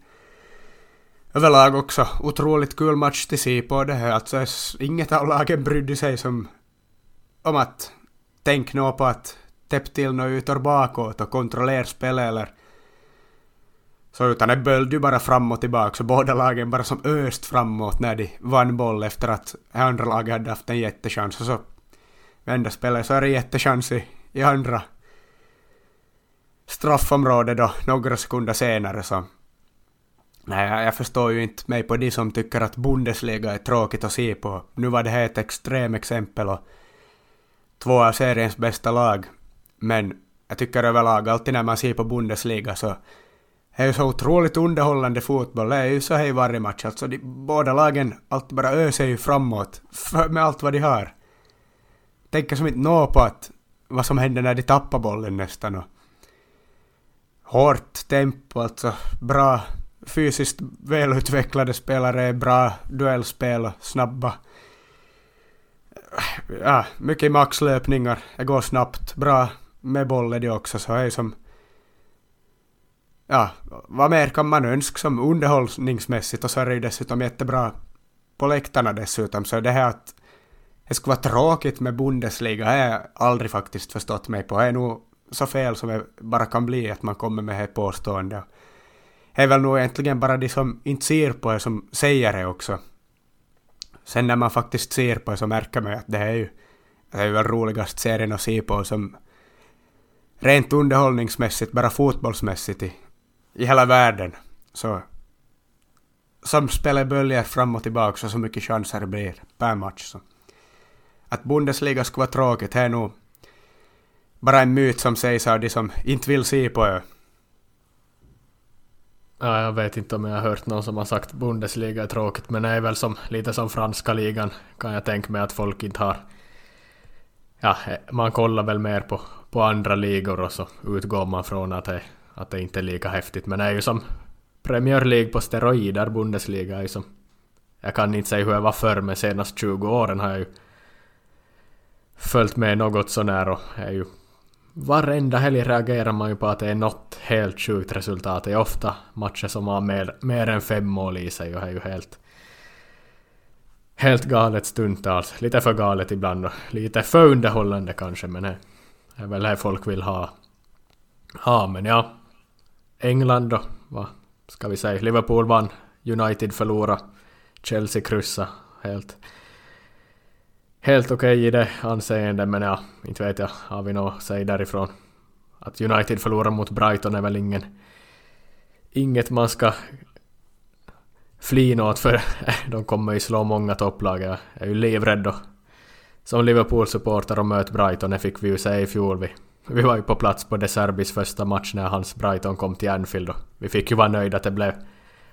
överlag också otroligt kul match till se på det här. Alltså inget av lagen brydde sig som om att tänka nå på att täppa till några ytor bakåt och kontrollera spelet eller så utan det böljde ju bara fram och tillbaka så båda lagen bara som öst framåt när de vann boll efter att andra laget hade haft en jättechans och så vända spelet så är det jättechans i, i andra straffområdet då några sekunder senare så Nej, jag förstår ju inte mig på de som tycker att Bundesliga är tråkigt att se på. Nu var det här ett extremexempel och två av seriens bästa lag. Men jag tycker överlag alltid när man ser på Bundesliga så det är ju så otroligt underhållande fotboll. Det är ju så här i varje match. Alltså de, båda lagen alltid bara öser ju framåt med allt vad de har. Tänker som inte nå på att vad som händer när de tappar bollen nästan. Och hårt tempo, alltså bra fysiskt välutvecklade spelare, bra duellspel och snabba. Ja, mycket maxlöpningar, det går snabbt, bra med bollen de också, så är som ja, vad mer kan man önska som underhållningsmässigt och så är det ju dessutom jättebra på läktarna dessutom, så det här att det skulle vara tråkigt med Bundesliga har jag aldrig faktiskt förstått mig på. Det är nog så fel som det bara kan bli att man kommer med det påståendet. Det är väl nog egentligen bara de som inte ser på det som säger det också. Sen när man faktiskt ser på det så märker man att det är ju det är ju väl roligast serien att se på som rent underhållningsmässigt, bara fotbollsmässigt i i hela världen. Så som spelet böljar fram och tillbaka och så mycket chanser det blir per match. Så. Att Bundesliga skulle vara tråkigt är nog bara en myt som sägs av de som inte vill se på ö. Ja, jag vet inte om jag har hört någon som har sagt Bundesliga är tråkigt, men det är väl som, lite som franska ligan kan jag tänka mig att folk inte har... Ja, man kollar väl mer på, på andra ligor och så utgår man från att det att det inte är lika häftigt. Men det är ju som Premier League på steroider, Bundesliga är ju som... Jag kan inte säga hur jag var förr, men senaste 20 åren har jag ju följt med något sånär och är ju... Varenda helg reagerar man ju på att det är något helt sjukt resultat. Det är ofta matcher som har mer, mer än fem mål i sig och är ju helt... Helt galet stundtals. Lite för galet ibland och lite för underhållande kanske men det är väl det folk vill ha. Ja men ja, England då, vad ska vi säga, Liverpool vann, United förlorade, Chelsea kryssa helt helt okej okay i det anseendet men ja, inte vet jag, har vi något att säga därifrån. Att United förlorar mot Brighton är väl ingen, inget man ska flina åt för de kommer ju slå många topplag. Jag är ju livrädd då. Som Liverpool-supporter och möt Brighton, det fick vi ju se i fjol. Vi vi var ju på plats på De Serbis första match när hans Brighton kom till Anfield och vi fick ju vara nöjda att det blev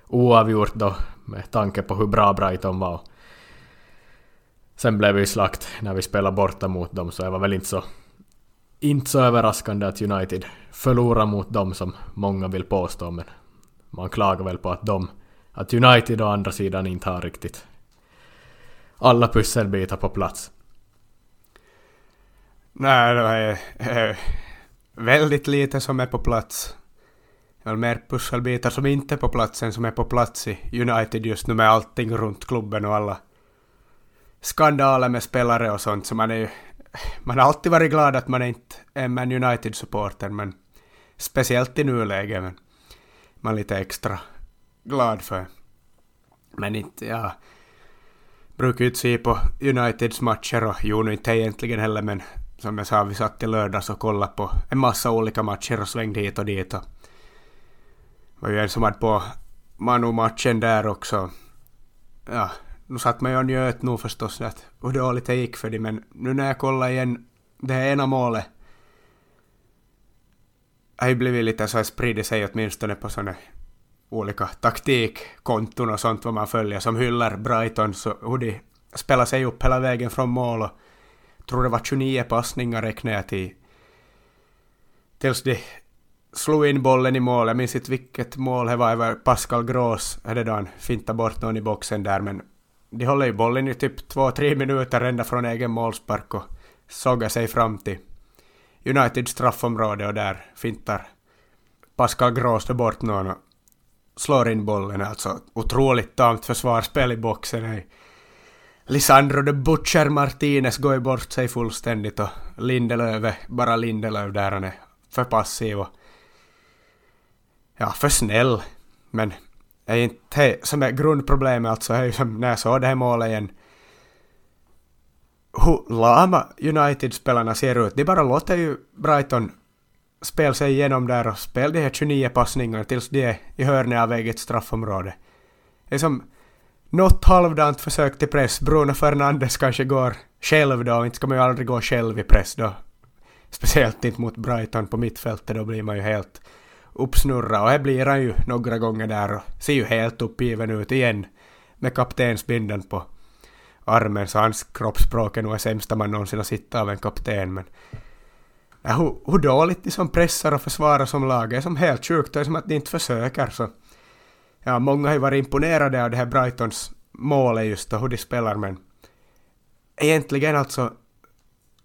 oavgjort då med tanke på hur bra Brighton var. Sen blev vi slakt när vi spelade borta mot dem så det var väl inte så inte så överraskande att United förlorar mot dem som många vill påstå men man klagar väl på att de att United å andra sidan inte har riktigt alla pusselbitar på plats. Nej, det är, väldigt lite som är på plats. Eller mer pusselbitar som inte är på plats än som är på plats i United just nu med allting runt klubben och alla skandaler med spelare och sånt. Så man är ju... Man har alltid varit glad att man inte är Man United-supporter, men speciellt i nuläget. Men man är lite extra glad för. Men inte, ja... Brukar ju inte se på Uniteds matcher och jo, nu inte egentligen heller, men som jag sa, vi satt i lördags och kollade på en massa olika matcher och svängde hit och dit. Och det var ju en som hade på Manu-matchen där också. Ja, nu satt man ju och njöt nog förstås att hur dåligt det gick för dem, men nu när jag kollar igen det här ena målet har ju blivit lite så här spridit sig åtminstone på sådana olika taktikkonton och sånt vad man följer som hyllar Brighton så hur de spelar sig upp hela vägen från mål och tror det var 29 passningar räknade jag till tills de slog in bollen i mål. Jag minns inte vilket mål det var över Pascal Gros. Hade då han fintade bort någon i boxen där men de håller ju bollen i typ två, tre minuter ända från egen målspark och sågar sig fram till Uniteds straffområde och där fintar Pascal Gros bort någon och slår in bollen. Alltså otroligt tamt försvarsspel i boxen. Lisandro de Butcher Martinez går ju bort sig fullständigt och Lindelöf bara Lindelöf där han är för passiv och ja, för snäll. Men är inte det som är grundproblemet alltså är ju som när jag såg det här målet igen hur lama United-spelarna ser ut. De bara låter ju Brighton spela sig igenom där och spela de här 29 passningarna tills de är i hörnet av eget straffområde. Det är som något halvdant försök till press. Bruno Fernandes kanske går själv då, inte ska man ju aldrig gå själv i press då. Speciellt inte mot Brighton på mittfältet, då blir man ju helt uppsnurrad. Och här blir han ju några gånger där och ser ju helt uppgiven ut igen med kaptensbinden på armen, så hans kroppsspråk är nog det sämsta man någonsin har sett av en kapten. Men ja, hur, hur dåligt de som pressar och försvarar som lag är som helt sjukt. Det är som att de inte försöker. Så. Ja, många har ju varit imponerade av det här Brightons målet just och hur de spelar, men egentligen alltså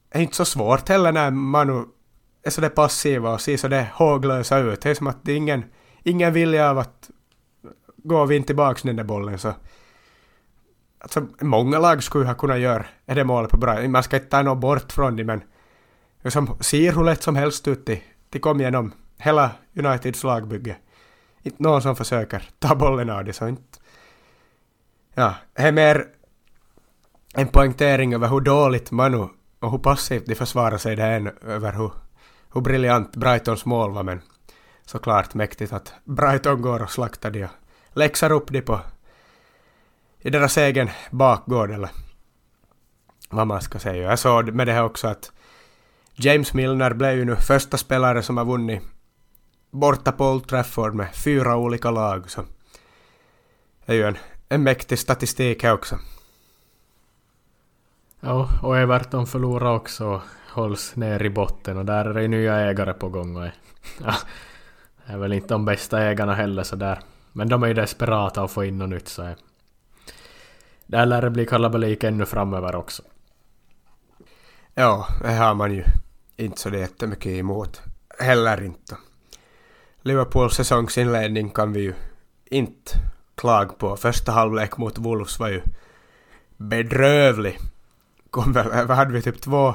är inte så svårt heller när man är så där passiva och ser så där håglösa ut. Det är som att det är ingen, ingen vilja av att gå och inte tillbaka den där bollen så Alltså, många lag skulle ha kunnat göra det målet på bra. Man ska inte ta något bort från det, men som ser hur lätt som helst ut det, det kom igenom hela Uniteds lagbygge. Inte någon som försöker ta bollen av det, så inte... Ja, det är mer en poängtering över hur dåligt Manu och hur passivt de försvarar sig det än över hur, hur briljant Brightons mål var, men såklart mäktigt att Brighton går och slaktar det och läxar upp det på i deras egen bakgård eller vad man ska säga. Jag såg med det här också att James Milner blev ju nu första spelare som har vunnit borta på Old Trafford med fyra olika lag. Så det är ju en, en mäktig statistik här också. Ja, och Everton förlorar också och hålls ner i botten och där är det nya ägare på gång. Och ja, det är väl inte de bästa ägarna heller sådär. Men de är ju desperata att få in något nytt så där lär det bli kalabalik ännu framöver också. Ja, det har man ju inte så jättemycket emot. Heller inte. Liverpools säsongsinledning kan vi ju inte klaga på. Första halvlek mot Wolves var ju bedrövlig. Kom väl, vad hade vi, typ två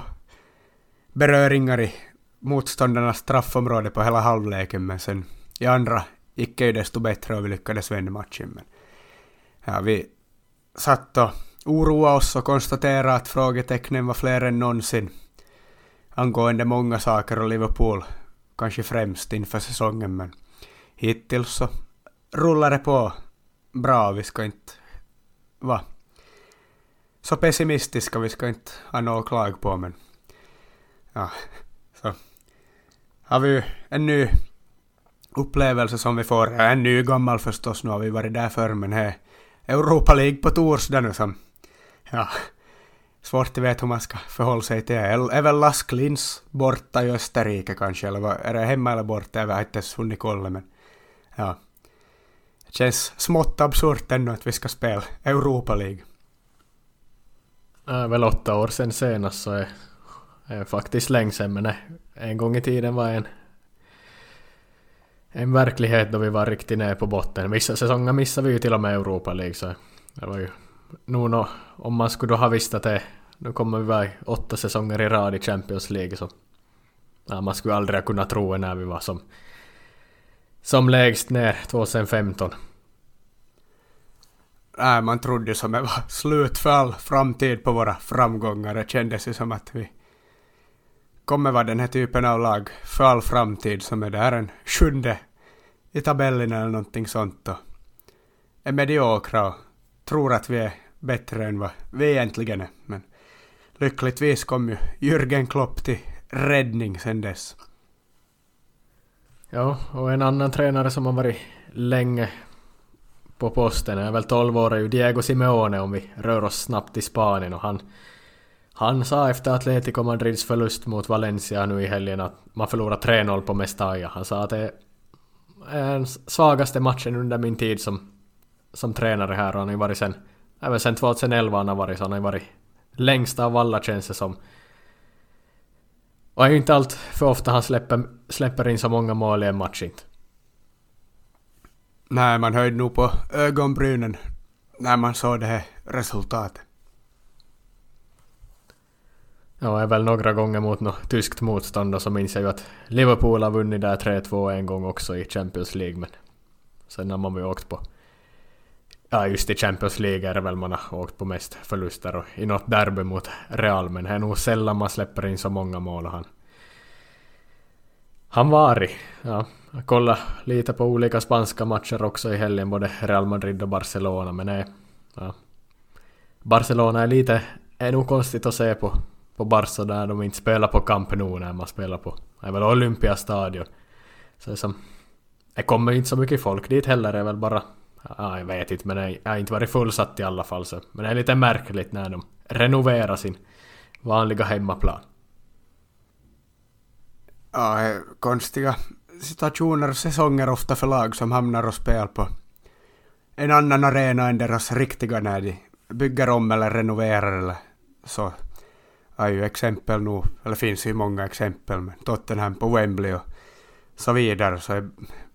beröringar i motståndarnas straffområde på hela halvleken, men sen i andra gick det ju desto bättre och vi lyckades vända matchen. Men ja, vi satt och oroade oss och konstaterade att frågetecknen var fler än någonsin angående många saker och Liverpool kanske främst inför säsongen men hittills så rullar det på bra. Vi ska inte vara så pessimistiska, vi ska inte ha något klag på men ja, så har vi ju en ny upplevelse som vi får, en ny gammal förstås, nu har vi varit där förr men det Europa League på torsdag nu som... Ja, svårt att veta hur man ska förhålla sig till det. Är väl Lask Linz borta i Österrike kanske, eller vad, är det hemma eller borta? Jag har inte ens hunnit kolla, men... Ja. Det känns smått absurt ännu att vi ska spela Europa League. Det är väl åtta år sedan senast så är, är faktiskt länge sedan men en gång i tiden var en en verklighet då vi var riktigt nere på botten. Vissa säsonger missade vi ju till och med Europa League så det var ju nog no, om man skulle då ha visst att det nu kommer vi vara åtta säsonger i rad i Champions League så ja, man skulle aldrig ha kunnat tro när vi var som som lägst ner 2015. Nej, man trodde som det var slut för all framtid på våra framgångar. Det kändes ju som att vi kommer vara den här typen av lag för all framtid som är där en sjunde i tabellen eller någonting sånt och är mediokra och tror att vi är bättre än vad vi egentligen är. Men lyckligtvis kom ju Jürgen Klopp till räddning sen dess. Ja, och en annan tränare som har varit länge på posten är väl 12 år är ju Diego Simeone om vi rör oss snabbt till Spanien och han han sa efter Atletico Madrids förlust mot Valencia nu i helgen att man förlorar 3-0 på Mestalla. Han sa att det är den svagaste matchen under min tid som, som tränare här och han har ju varit sen, även sen 2011 han har varit så han har ju varit längst av alla känns det som. Och är ju inte allt för ofta han släpper, släpper in så många mål i en match inte. Nej, man höjde nog på ögonbrynen när man såg det här resultatet. Ja, är väl några gånger mot något tyskt motstånd och så minns jag ju att Liverpool har vunnit där 3-2 en gång också i Champions League men sen har man ju åkt på Ja just i Champions League är det väl man har åkt på mest förluster och i något derby mot Real men det är nog sällan man släpper in så många mål och han han var i, ja, jag kollade lite på olika spanska matcher också i helgen, både Real Madrid och Barcelona, men nej. Ja. Barcelona är lite, är nog konstigt att se på på Barca där de inte spelar på Camp Nou när man spelar på, det är väl Olympiastadion. Så det, som, det kommer inte så mycket folk dit heller, det är väl bara, ja, jag vet inte men jag har inte varit fullsatt i alla fall så. Men det är lite märkligt när de renoverar sin vanliga hemmaplan. Ja, konstiga situationer och säsonger ofta för lag som hamnar och spelar på en annan arena än deras riktiga när de bygger om eller renoverar eller så är ju exempel nu, eller finns ju många exempel med Tottenham på Wembley och så vidare. Så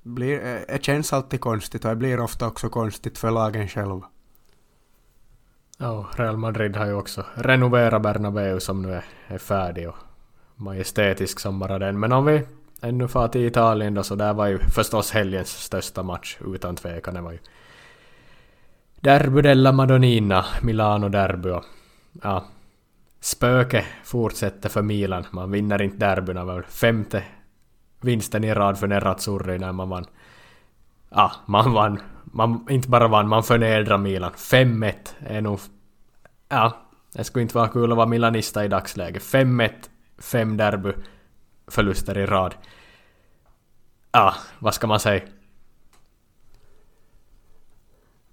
blir, eh, det känns alltid konstigt och det blir ofta också konstigt för lagen själva. Ja, Real Madrid har ju också renoverat Bernabeu som nu är, är färdig och majestätisk som bara den. Men om vi ännu far till Italien då så där var ju förstås helgens största match utan tvekan. Det var ju Derby della Madonnina, Milano derby och ja, spöke fortsätter för Milan. Man vinner inte derbyn, väl femte vinsten i rad för Nerazzurri när man vann. Ja, man vann. Man inte bara vann, man förnedrade Milan. 5-1 är nog... Ja, det skulle inte vara kul att vara milanista i dagsläget. 5-1, fem derby förluster i rad. Ja, vad ska man säga?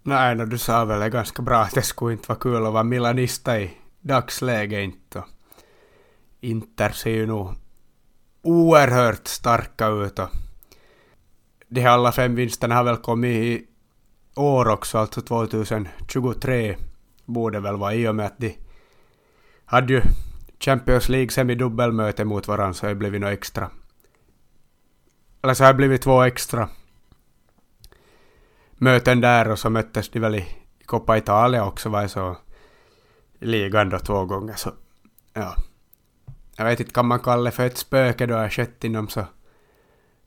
Nej, no, du sa väl ganska bra att det skulle inte vara kul att vara milanista i dagsläget. inte. Inter ser ju nog oerhört starka ut och de här alla fem vinsterna har väl kommit i år också, alltså 2023 borde väl vara i och med att de hade ju Champions League semi-dubbelmöte mot varandra så har det blivit något extra. Eller så har det blivit två extra möten där och så möttes de väl i Coppa Italia också var det så ligan då två gånger så ja. Jag vet inte, kan man kalla det för ett spöke då det skett inom så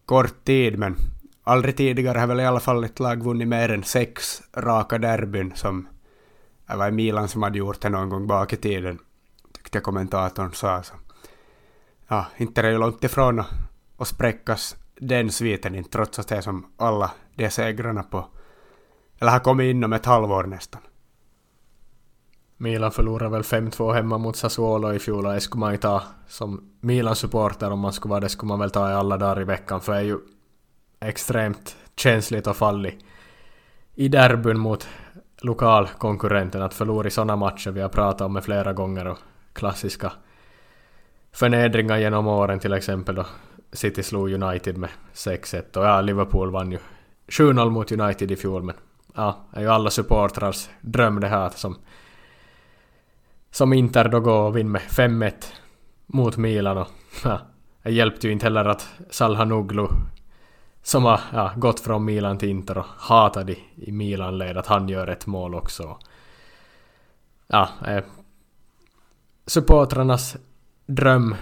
kort tid men aldrig tidigare har väl i alla fall ett lag vunnit mer än sex raka derbyn som det var Milan som hade gjort det någon gång bak i tiden tyckte jag kommentatorn sa så. Ja, inte det är ju långt ifrån att, att spräckas den sviten inte trots att det är som alla de segrarna på eller har kommit inom ett halvår nästan. Milan förlorade väl 5-2 hemma mot Sassuolo i fjol och det skulle man ju ta som Milan-supporter om man skulle vara det skulle man väl ta i alla dagar i veckan för det är ju extremt känsligt att falla i derbyn mot lokalkonkurrenten att förlora i sådana matcher. Vi har pratat om det flera gånger och klassiska förnedringar genom åren till exempel då City slog United med 6-1 och ja, Liverpool vann ju 7-0 mot United i fjol men ja, det är ju alla supportrars dröm det här som som Inter då går och vinner med 5-1 mot Milan och ja, det hjälpte ju inte heller att Salhanoglu som har ja, gått från Milan till Inter och hatade i, i Milan-led att han gör ett mål också. Ja, eh, supportrarnas dröm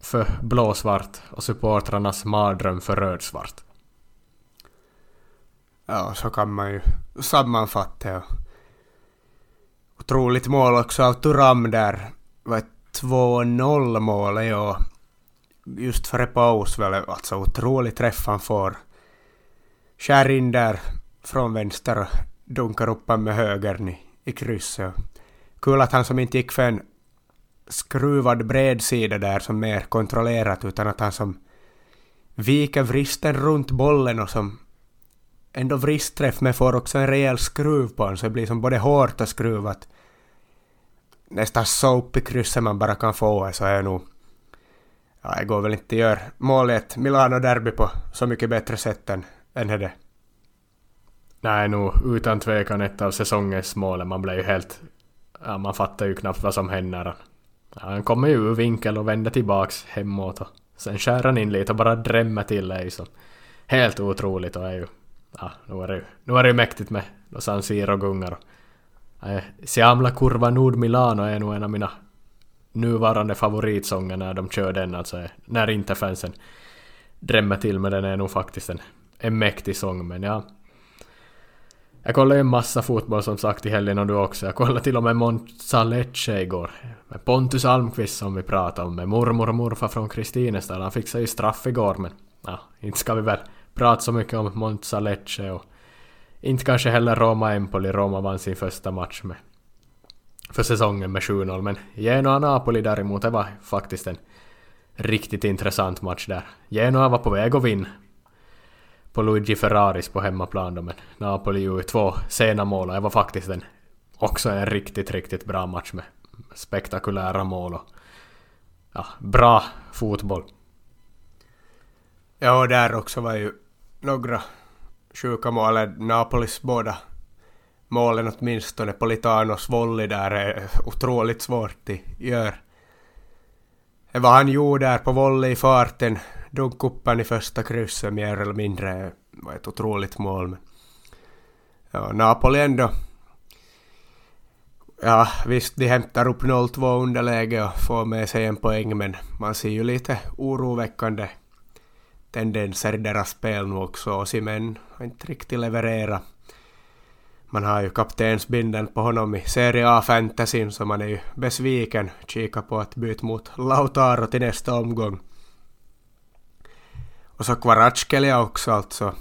för blåsvart och supportrarnas mardröm för rödsvart. Ja, så kan man ju sammanfatta det otroligt mål också av Turam där. Vad 2-0 mål ja. Just före paus väl, alltså otrolig träff han får. Skär in där från vänster och dunkar upp han med högern i, i krysset. Kul att han som inte gick för en skruvad bredsida där som mer kontrollerat utan att han som viker vristen runt bollen och som ändå vristträff men får också en rejäl skruv på honom så det blir som både hårt och skruvat. Nästan så upp i krysset man bara kan få så är nog... Ja, det går väl inte att göra mål i ett Milano-derby på så mycket bättre sätt än, än det. Nej, nog utan tvekan ett av säsongens mål. Man blev ju helt... Ja, man fattar ju knappt vad som händer. Ja, han kommer ju ur vinkel och vänder tillbaks hemåt och sen skär han in lite och bara drämmer till det liksom. helt otroligt och är ju... Ja, nu är det ju, nu är det ju mäktigt med San Siro-gungar. Äh, Siamla Kurva Nord Milano är nog en av mina nuvarande favoritsånger när de kör den alltså. Eh, när inte fansen drämmer till med den är nog faktiskt en, en mäktig sång men ja. Jag kollade ju en massa fotboll som sagt i helgen och du också. Jag kollade till och med Monza Lecce igår. Med Pontus Almqvist som vi pratade om, med mormor och morfar från Kristinestad. Han fixade ju straff igår men... Ja, inte ska vi väl prata så mycket om Monza Lecce och... Inte kanske heller Roma Empoli. Roma vann sin första match med... För säsongen med 7-0 men Genoa Napoli däremot, det var faktiskt en riktigt intressant match där. Genoa var på väg att vinna på Luigi Ferraris på hemmaplan då, men Napoli gjorde två sena mål och det var faktiskt en, också en riktigt, riktigt bra match med spektakulära mål och ja, bra fotboll. Ja, och där också var ju några sjuka målet, Napolis båda målen åtminstone. Politanos volley där är otroligt svårt att göra. Vad han gjorde där på volley i farten dunk upp i första krysset mer eller mindre eh, var ett otroligt mål. Men ja, Napoli ändå. Ja, visst, de hämtar upp 0-2 underläge och får med sig en poäng, men man ser ju lite oroväckande tendenser i deras spel nu också. Och Simen har inte riktigt levererat. Man har ju kaptensbindeln på honom i Serie A-fantasyn, så man är ju besviken. Kika på att byta mot Lautaro till nästa omgång. Och så Kvaratskhelia också alltså.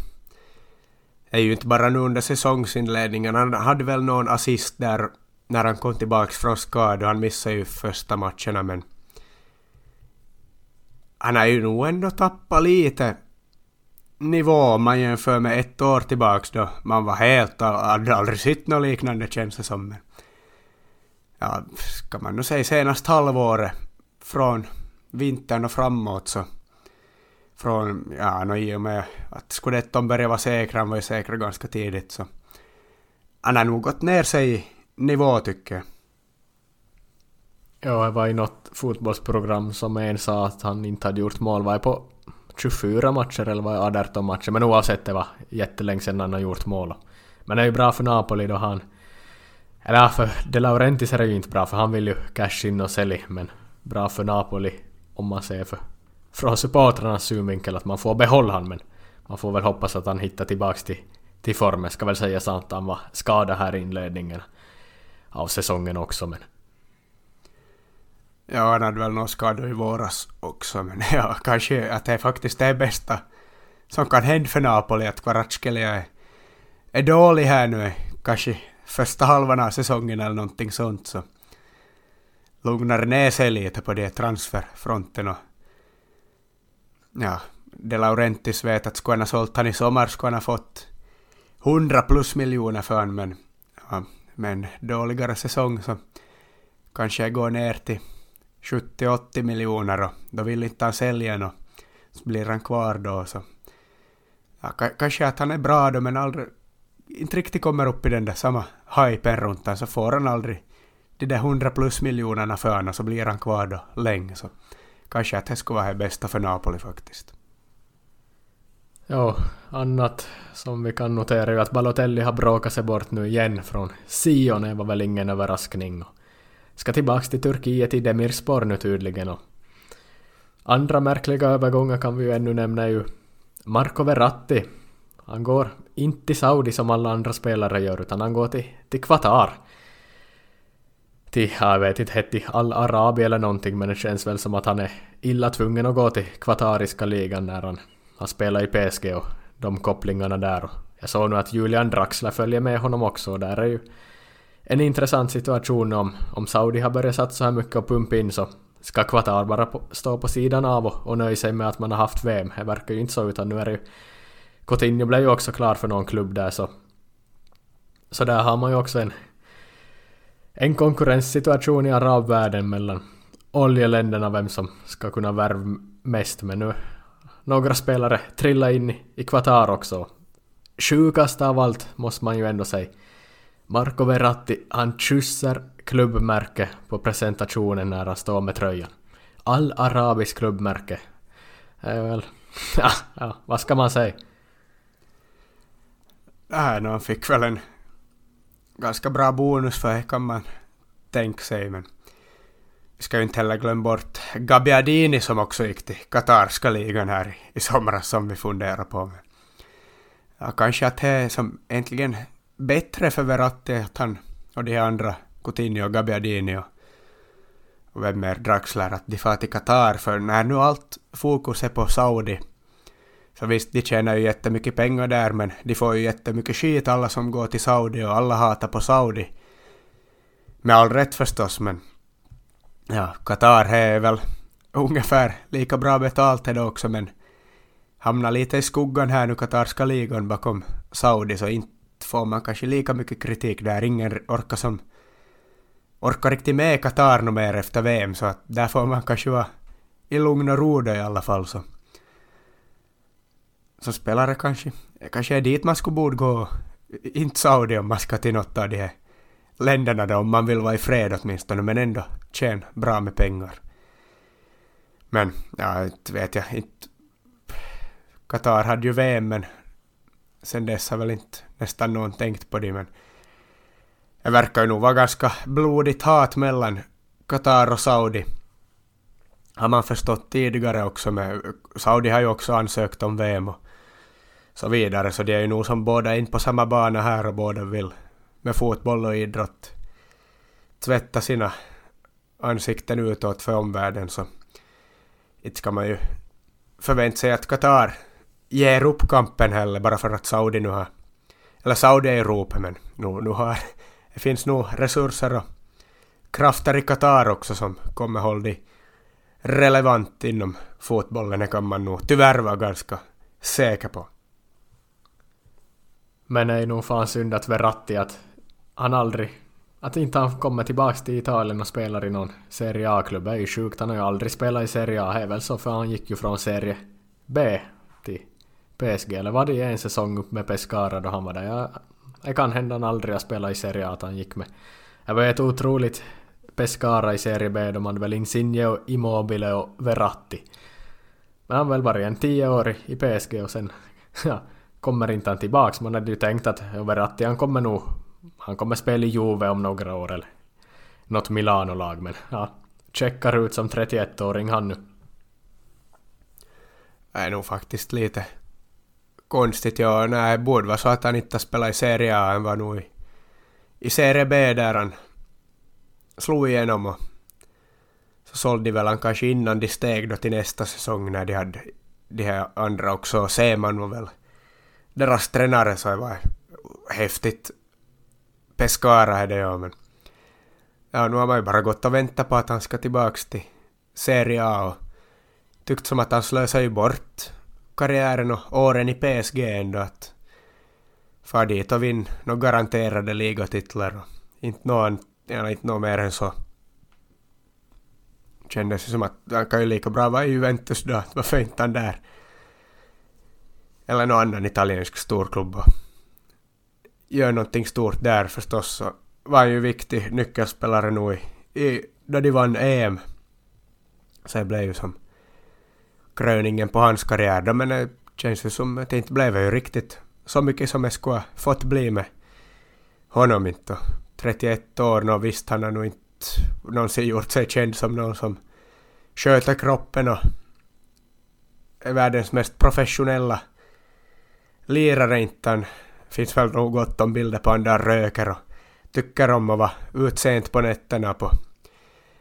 Det är ju inte bara nu under säsongsinledningen. Han hade väl någon assist där när han kom tillbaks från skada. Han missade ju första matcherna men... Han har ju nog ändå tappat lite nivå om man jämför med ett år tillbaks då man var helt... Hade aldrig sett något liknande känns det som. Men, ja, ska man nog säga senast halvåret från vintern och framåt så från, ja, no, i och med att Scudetton började vara säkra, han var ju säkra ganska tidigt, så han har nog gått ner sig i nivå tycker jag. Ja, jag var i något fotbollsprogram som en sa att han inte hade gjort mål, var på 24 matcher eller var 18 matcher, men oavsett det var jättelänge sedan han har gjort mål. Men det är ju bra för Napoli då han... Eller för De Laurentiis är det ju inte bra för han vill ju cash in och sälja, men bra för Napoli om man ser för från supportrarnas synvinkel att man får behålla han men man får väl hoppas att han hittar tillbaks till, till formen. Ska väl säga sant att han var skadad här i inledningen av säsongen också men... Ja, han hade väl några skador i våras också men ja, kanske att det är faktiskt det bästa som kan hända för Napoli att Kvaratskhelia är, är dålig här nu kanske första halvan av säsongen eller någonting sånt så lugnar ner sig lite på det transferfronten och ja, De Laurentis vet att skulle han ha sålt han i sommar skulle han ha fått 100 plus miljoner för honom, men ja, med en dåligare säsong så kanske jag går ner till 70-80 miljoner och då vill inte han sälja och så blir han kvar då så ja, kanske att han är bra då men aldrig inte riktigt kommer upp i den där samma hypen runt honom så får han aldrig de där 100 plus miljonerna för honom så blir han kvar då länge så kanske att det skulle vara det bästa för Napoli faktiskt. Ja, annat som vi kan notera är ju att Balotelli har bråkat sig bort nu igen från Sion, det var väl ingen överraskning. Och ska tillbaks till Turkiet i Demirspor nu tydligen. Och andra märkliga övergångar kan vi ju ännu nämna ju Marco Verratti. Han går inte till Saudi som alla andra spelare gör, utan han går till, till Qatar till, jag vet inte, hette Al-Arabi eller någonting men det känns väl som att han är illa tvungen att gå till kvatariska ligan när han han spelar i PSG och de kopplingarna där. Och jag såg nu att Julian Draxler följer med honom också och där är ju en intressant situation om, om Saudi har börjat satsa så här mycket och pumpa in så ska Qatar bara på, stå på sidan av och, och nöja sig med att man har haft VM. Det verkar ju inte så utan nu är det ju Coutinho blev ju också klar för någon klubb där så så där har man ju också en en konkurrenssituation i arabvärlden mellan oljeländerna vem som ska kunna värva mest men nu några spelare trillar in i Qatar också. Sjukast av allt måste man ju ändå säga. Marco Verratti, han kysser klubbmärke på presentationen när han står med tröjan. All arabisk klubbmärke. är väl... Ja, ja, vad ska man säga? Nej, no, han fick väl en ganska bra bonus för det kan man tänka sig, men vi ska ju inte heller glömma bort Gabbiadini som också gick till katarska ligan här i somras som vi funderar på. Ja, kanske att det är som äntligen bättre för Verratti att han och de andra, Coutinho och Gabbiadini och, och vem mer, Draxler, att de far till Qatar för när nu allt fokus är på Saudi så visst, de tjänar ju jättemycket pengar där men de får ju jättemycket skit alla som går till Saudi och alla hatar på Saudi. Med all rätt förstås men ja, Qatar är väl ungefär lika bra betalt är det också men hamnar lite i skuggan här nu Qatarska ligan bakom Saudi så inte får man kanske lika mycket kritik där. Ingen orkar som orkar riktigt med Qatar nu mer efter VM så att där får man kanske vara i lugn och ro i alla fall så. Som spelare kanske, kanske är dit man skulle borde gå, inte Saudi om man ska till något av de här länderna då om man vill vara i fred åtminstone men ändå tjäna bra med pengar. Men, ja, inte vet jag, inte... Qatar hade ju VM men sen dess har väl inte nästan någon tänkt på det men det verkar ju nog vara ganska blodigt hat mellan Qatar och Saudi. Har man förstått tidigare också med... Saudi har ju också ansökt om VM och så vidare så det är ju nog som båda är in på samma bana här och båda vill med fotboll och idrott tvätta sina ansikten utåt för omvärlden så inte ska man ju förvänta sig att Qatar ger upp kampen heller bara för att Saudi nu har... Eller Saudi men nu, nu har... Det finns nog resurser och krafter i Qatar också som kommer hålla det relevant inom fotbollen. Det kan man nog tyvärr vara ganska säker på. Men det är nog fan synd att Verratti att han aldrig... Att inte han kommer tillbaks till Italien och spelar i någon Serie A-klubb är ju sjukt. Han har ju aldrig spelat i Serie A. Det är väl så för han gick ju från Serie B PSG. Eller var det en säsong upp med Pescara då han var där? Det kan hända han aldrig har spelat i Serie A att han gick med. Det var ett otroligt Pescara i Serie B. De hade väl Insigne och Immobile och Verratti. Men han väl varit en tio år i PSG och sen... Ja, kommer inte han tillbaks. Man hade ju tänkt att Verratti han kommer nog... Han kommer spela i Juve om några år eller något Milano-lag men ja, checkar ut som 31-åring han nu. Det är nog faktiskt lite konstigt. Ja, nej, det borde vara så att han inte spelat i Serie A. Han var nog i, i Serie B där han slog igenom och så sålde de väl han kanske innan de steg då till nästa säsong när de hade de här andra också. Seman var väl deras tränare så det var häftigt. Pescara är det ja men... Ja, nu har man ju bara gått och väntat på att han ska tillbaks till Serie A och tyckt som att han slösar ju bort karriären och åren i PSG ändå att far dit och vinna några garanterade ligatitlar och inte någon, ja, inte något mer än så. Kändes det som att han kan ju lika bra vara i Juventus då, varför inte han där? eller någon annan italiensk storklubb och gör någonting stort där förstås så var han ju viktig nyckelspelare nu i, i, då de vann EM. Så det blev ju som kröningen på hans karriär då, men det känns ju som att det inte blev ju riktigt så mycket som jag skulle ha fått bli med honom inte. 31 år, nå visst han har nog inte någonsin gjort sig känd som någon som sköter kroppen och är världens mest professionella lirare inte han. Finns väl nog gott om bilder på han där röker och tycker om att vara utsent på nätterna på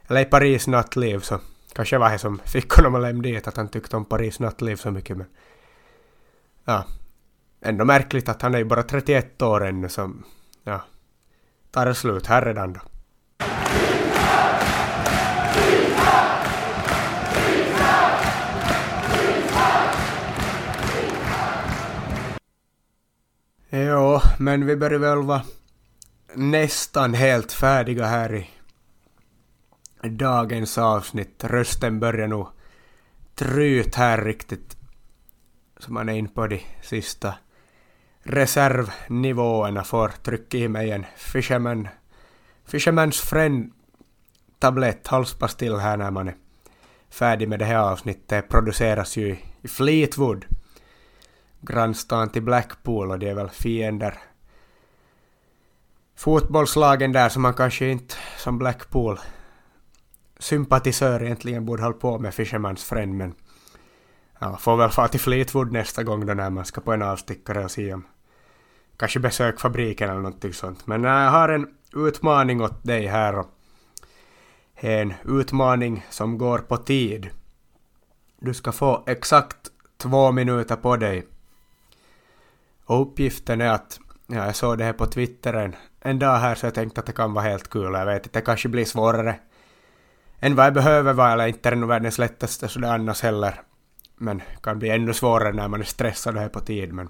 eller i Paris nattliv så kanske var det som fick honom att lämna dit att han tyckte om Paris nattliv så mycket men ja ändå märkligt att han är ju bara 31 år ännu som ja tar det slut här redan då. Jo, men vi börjar väl vara nästan helt färdiga här i dagens avsnitt. Rösten börjar nog tryt här riktigt. Så man är in på de sista reservnivåerna får trycka i mig en Fisherman, Fisherman's Friend tablett, halspastill här när man är färdig med det här avsnittet. produceras ju i Fleetwood, grannstan till Blackpool och det är väl fiender fotbollslagen där som man kanske inte som Blackpool sympatisör egentligen borde hålla på med Fisherman's Friend men ja, får väl fara till Fleetwood nästa gång då när man ska på en avstickare och se om kanske besök fabriken eller någonting sånt. Men jag har en utmaning åt dig här och en utmaning som går på tid. Du ska få exakt två minuter på dig. Och uppgiften är att, ja, jag såg det här på Twitter en, en dag här så jag tänkte att det kan vara helt kul. Jag vet inte, det kanske blir svårare än vad jag behöver vara, eller inte är det nog världens lättaste sådär annars heller. Men kan bli ännu svårare när man är stressad och är på tid. Men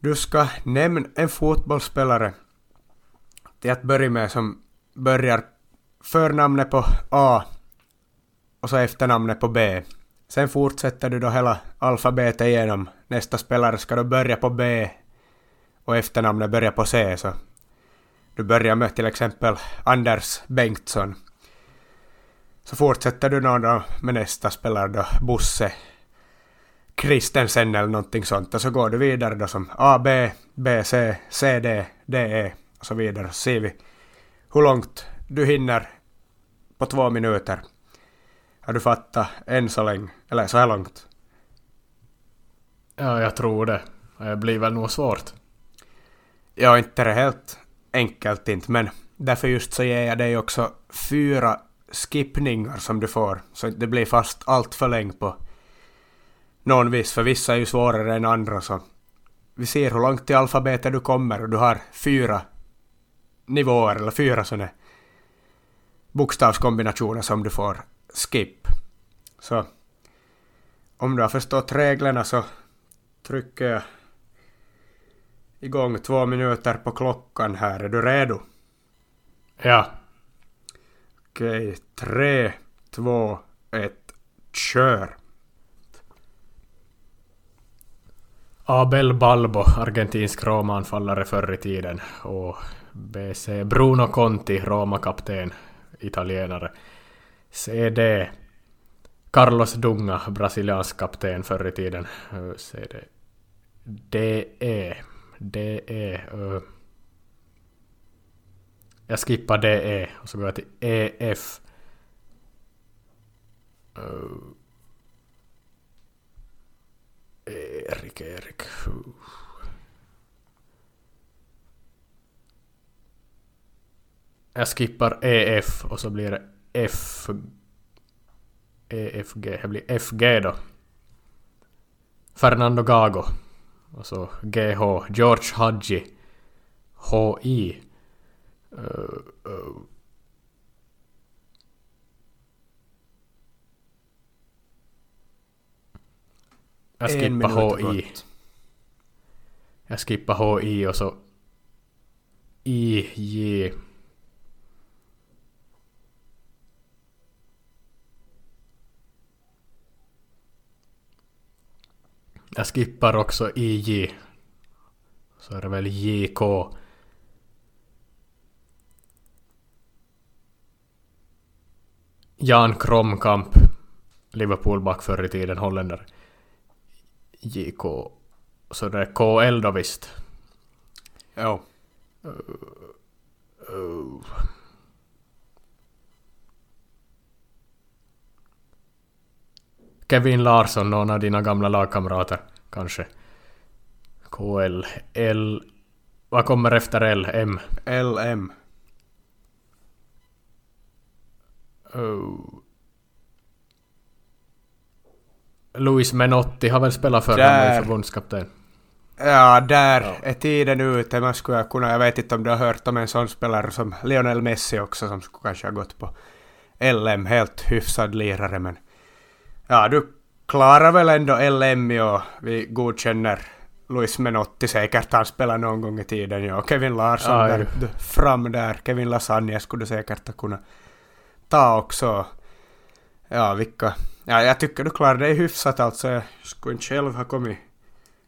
du ska nämna en fotbollsspelare till att börja med som börjar förnamnet på A och så efternamnet på B. Sen fortsätter du då hela alfabetet igenom. Nästa spelare ska då börja på B och efternamnet börjar på C. Så du börjar med till exempel Anders Bengtsson. Så fortsätter du då med nästa spelare då, Bosse Kristensen eller någonting sånt och så går du vidare då som A, B, B, C, C, D, D, E och så vidare. Så ser vi hur långt du hinner på två minuter. Har du fattat än så länge, eller så här långt? Ja, jag tror det. Det blir väl nog svårt. Ja, inte det helt enkelt inte, men därför just så ger jag dig också fyra skippningar som du får, så det blir fast allt för länge på någon vis, för vissa är ju svårare än andra så vi ser hur långt i alfabetet du kommer och du har fyra nivåer eller fyra sådana bokstavskombinationer som du får skip. Så om du har förstått reglerna så trycker jag igång två minuter på klockan här. Är du redo? Ja. Okej, tre, två, ett, kör! Abel Balbo, argentinsk Roma-anfallare förr i tiden. Och BC Bruno Conti, Roma-kapten, italienare. CD Carlos Dunga, brasiliansk kapten förr i tiden. CD DE DE uh, eh, jag skippar DE e och så går jag till EF. Uh, eh, Erik, Erik. Jag skippar EF och så blir det F... EFG. Det blir FG då. Fernando Gago. Och så GH. George Hadji. HI. Uh, uh. Jag skippar HI. Jag skippar HI och så IJ. Jag skippar också IJ. Så är det väl JK. Jan Kromkamp. Liverpoolback förr i tiden, holländare. JK. Så det är KL då visst. Ja. Uh, uh. Kevin Larsson, någon av dina gamla lagkamrater kanske. KL, L... Vad kommer efter L? M? LM. Oh. Luis Menotti har väl spelat för honom i förbundskapten? Ja, där ja. är tiden ute. Man skulle kunna, jag vet inte om du har hört om en sån spelare som Lionel Messi också som skulle kanske ha gått på LM, helt hyfsad lirare men ja, du klarar väl ändå LM och vi godkänner Luis Menotti säkert, han spelar någon gång i tiden ja. Kevin Larsson ja, där, fram där, Kevin Lasagne skulle du säkert kunna ta också. Ja, vilka... Ja, jag tycker du klarar dig hyfsat alltså. Jag skulle inte själv ha kommit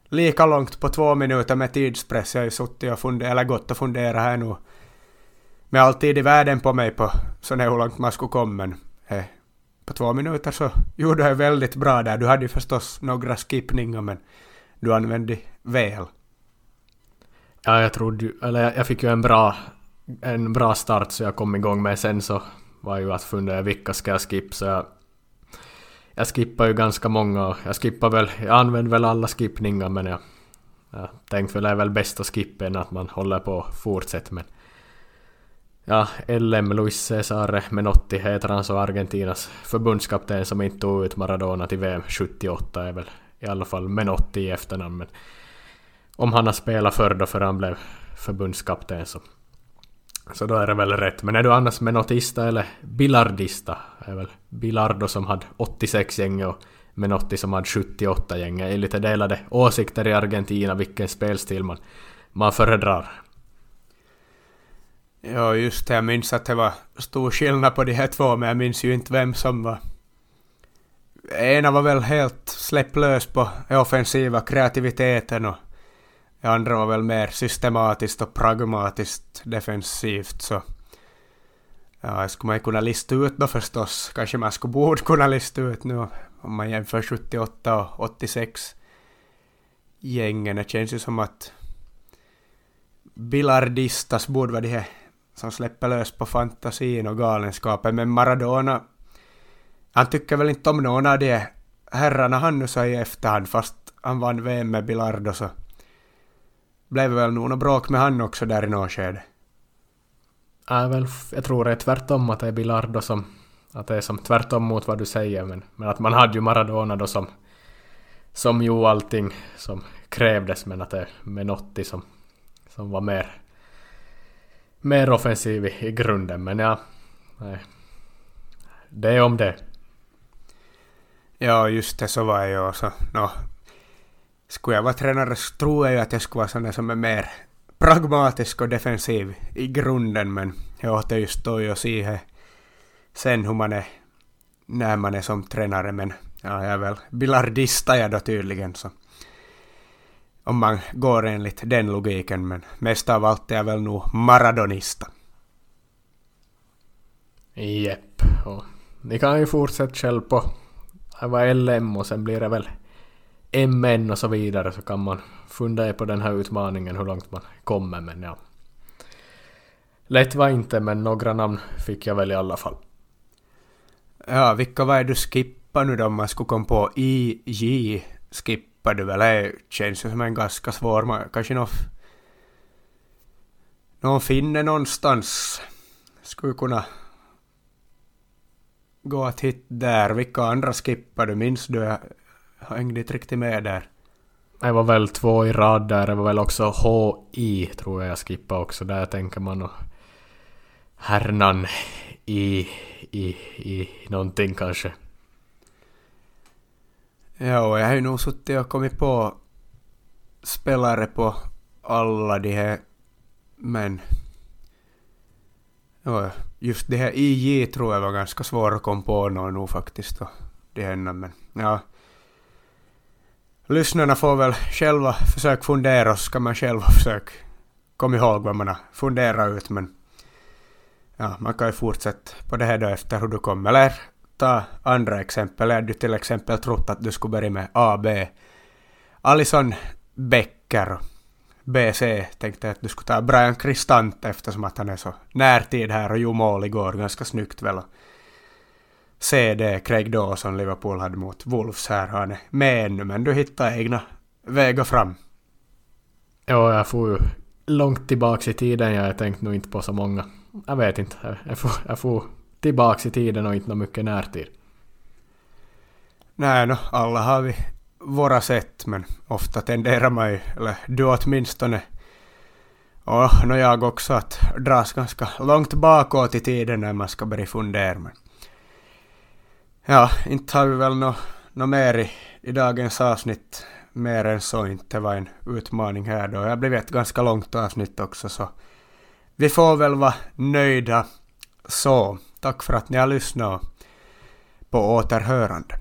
lika långt på två minuter med tidspress. Jag har ju suttit och funderat, eller gått och funderat här nu. Med all tid i världen på mig på så hur långt man skulle komma. Men på två minuter så gjorde jag väldigt bra där. Du hade ju förstås några skippningar men du använde väl. Ja, jag trodde ju, eller jag fick ju en bra, en bra start så jag kom igång med sen så var ju att fundera vilka ska jag skippa så jag jag skippade ju ganska många och jag skippar väl, jag använde väl alla skippningar men jag, jag tänkte väl det är väl bäst att skippa än att man håller på och fortsätter men Ja, LM Luis Cesare Menotti heter han så Argentinas förbundskapten som inte tog ut Maradona till VM 78 är väl i alla fall Menotti i efternamn men om han har spelat förr då för han blev förbundskapten så så då är det väl rätt. Men är du annars menotista eller bilardista? är väl Bilardo som hade 86 gäng och Menotti som hade 78 gäng. Det är lite delade åsikter i Argentina vilken spelstil man, man föredrar. Ja, just det. Jag minns att det var stor skillnad på de här två, men jag minns ju inte vem som var... Ena var väl helt släpplös på offensiva kreativiteten och det andra var väl mer systematiskt och pragmatiskt defensivt så ja, det skulle man ju kunna lista ut då förstås. Kanske man skulle borde kunna lista ut nu om man jämför 78 och 86 gängen. Det känns ju som att Bilardistas borde vara de här som släpper lös på fantasin och galenskapen. Men Maradona, han tycker väl inte om någon av de herrarna han nu sa i efterhand fast. Han vann VM med Bilardo så blev väl nog något bråk med han också där i något skede. Ja, väl, jag tror det är tvärtom att det är Bilardo som... Att det är som tvärtom mot vad du säger men, men att man hade ju Maradona då som... Som gjorde allting som krävdes men att det är Menotti som... Som var mer... Mer offensiv i, i grunden men ja... Nej. Det är om det. Ja, just det, så var jag ju. Så, no, skulle jag vara tränare så tror jag ju att jag skulle vara sån som är mer pragmatisk och defensiv i grunden men jag återstår ju siihen se sen hur man är när man är som tränare men ja, jag är väl bilardista jag då tydligen så om man går enligt den logiken men mest av allt är jag väl nog maradonista. Jepp, och ni kan ju fortsätta själv på var LM och sen blir det väl MN och så vidare så kan man fundera på den här utmaningen hur långt man kommer men ja. Lätt var inte men några namn fick jag väl i alla fall. Ja, vilka var det du skippade nu då om man skulle komma på IJ skippade du väl? Det känns ju som en ganska svår, man, kanske någon, någon finne någonstans skulle kunna gå att hitta där. Vilka andra skippar du? Minns du? Jag hängde inte riktigt med där. Det var väl två i rad där. Det var väl också HI tror jag jag skippade också. Där tänker man och Hernan i, i, i någonting kanske. Ja, och jag har ju nog suttit och kommit på spelare på alla de här, men... Ja, just det här IJ tror jag var ganska svår att komma på någon nu faktiskt. Och det här men ja lyssnarna får väl själva försöka fundera och så ska man själva försöka komma ihåg vad man har funderat ut men ja, man kan ju fortsätta på det här då efter hur du kommer. Eller ta andra exempel. Jag hade till exempel trott att du skulle börja med AB. Alison Becker. BC tänkte att du skulle ta Brian Kristant eftersom att han är så närtid här och gjorde mål igår ganska snyggt väl. CD Craig Dawson Liverpool hade mot Wolves här. Han är med ännu men du hittar egna vägar fram. Ja, jag får ju långt tillbaks i tiden. Jag tänkte nog inte på så många. Jag vet inte. Jag får, jag får tillbaks i tiden och inte något mycket närtid. Nej, no, alla har vi våra sätt, men ofta tenderar man ju, eller du åtminstone, och no, jag också, att dras ganska långt bakåt i tiden när man ska börja fundera. Men ja, inte har vi väl något no mer i, i dagens avsnitt mer än så inte var en utmaning här då. Det har blivit ett ganska långt avsnitt också så vi får väl vara nöjda så. Tack för att ni har lyssnat på återhörande.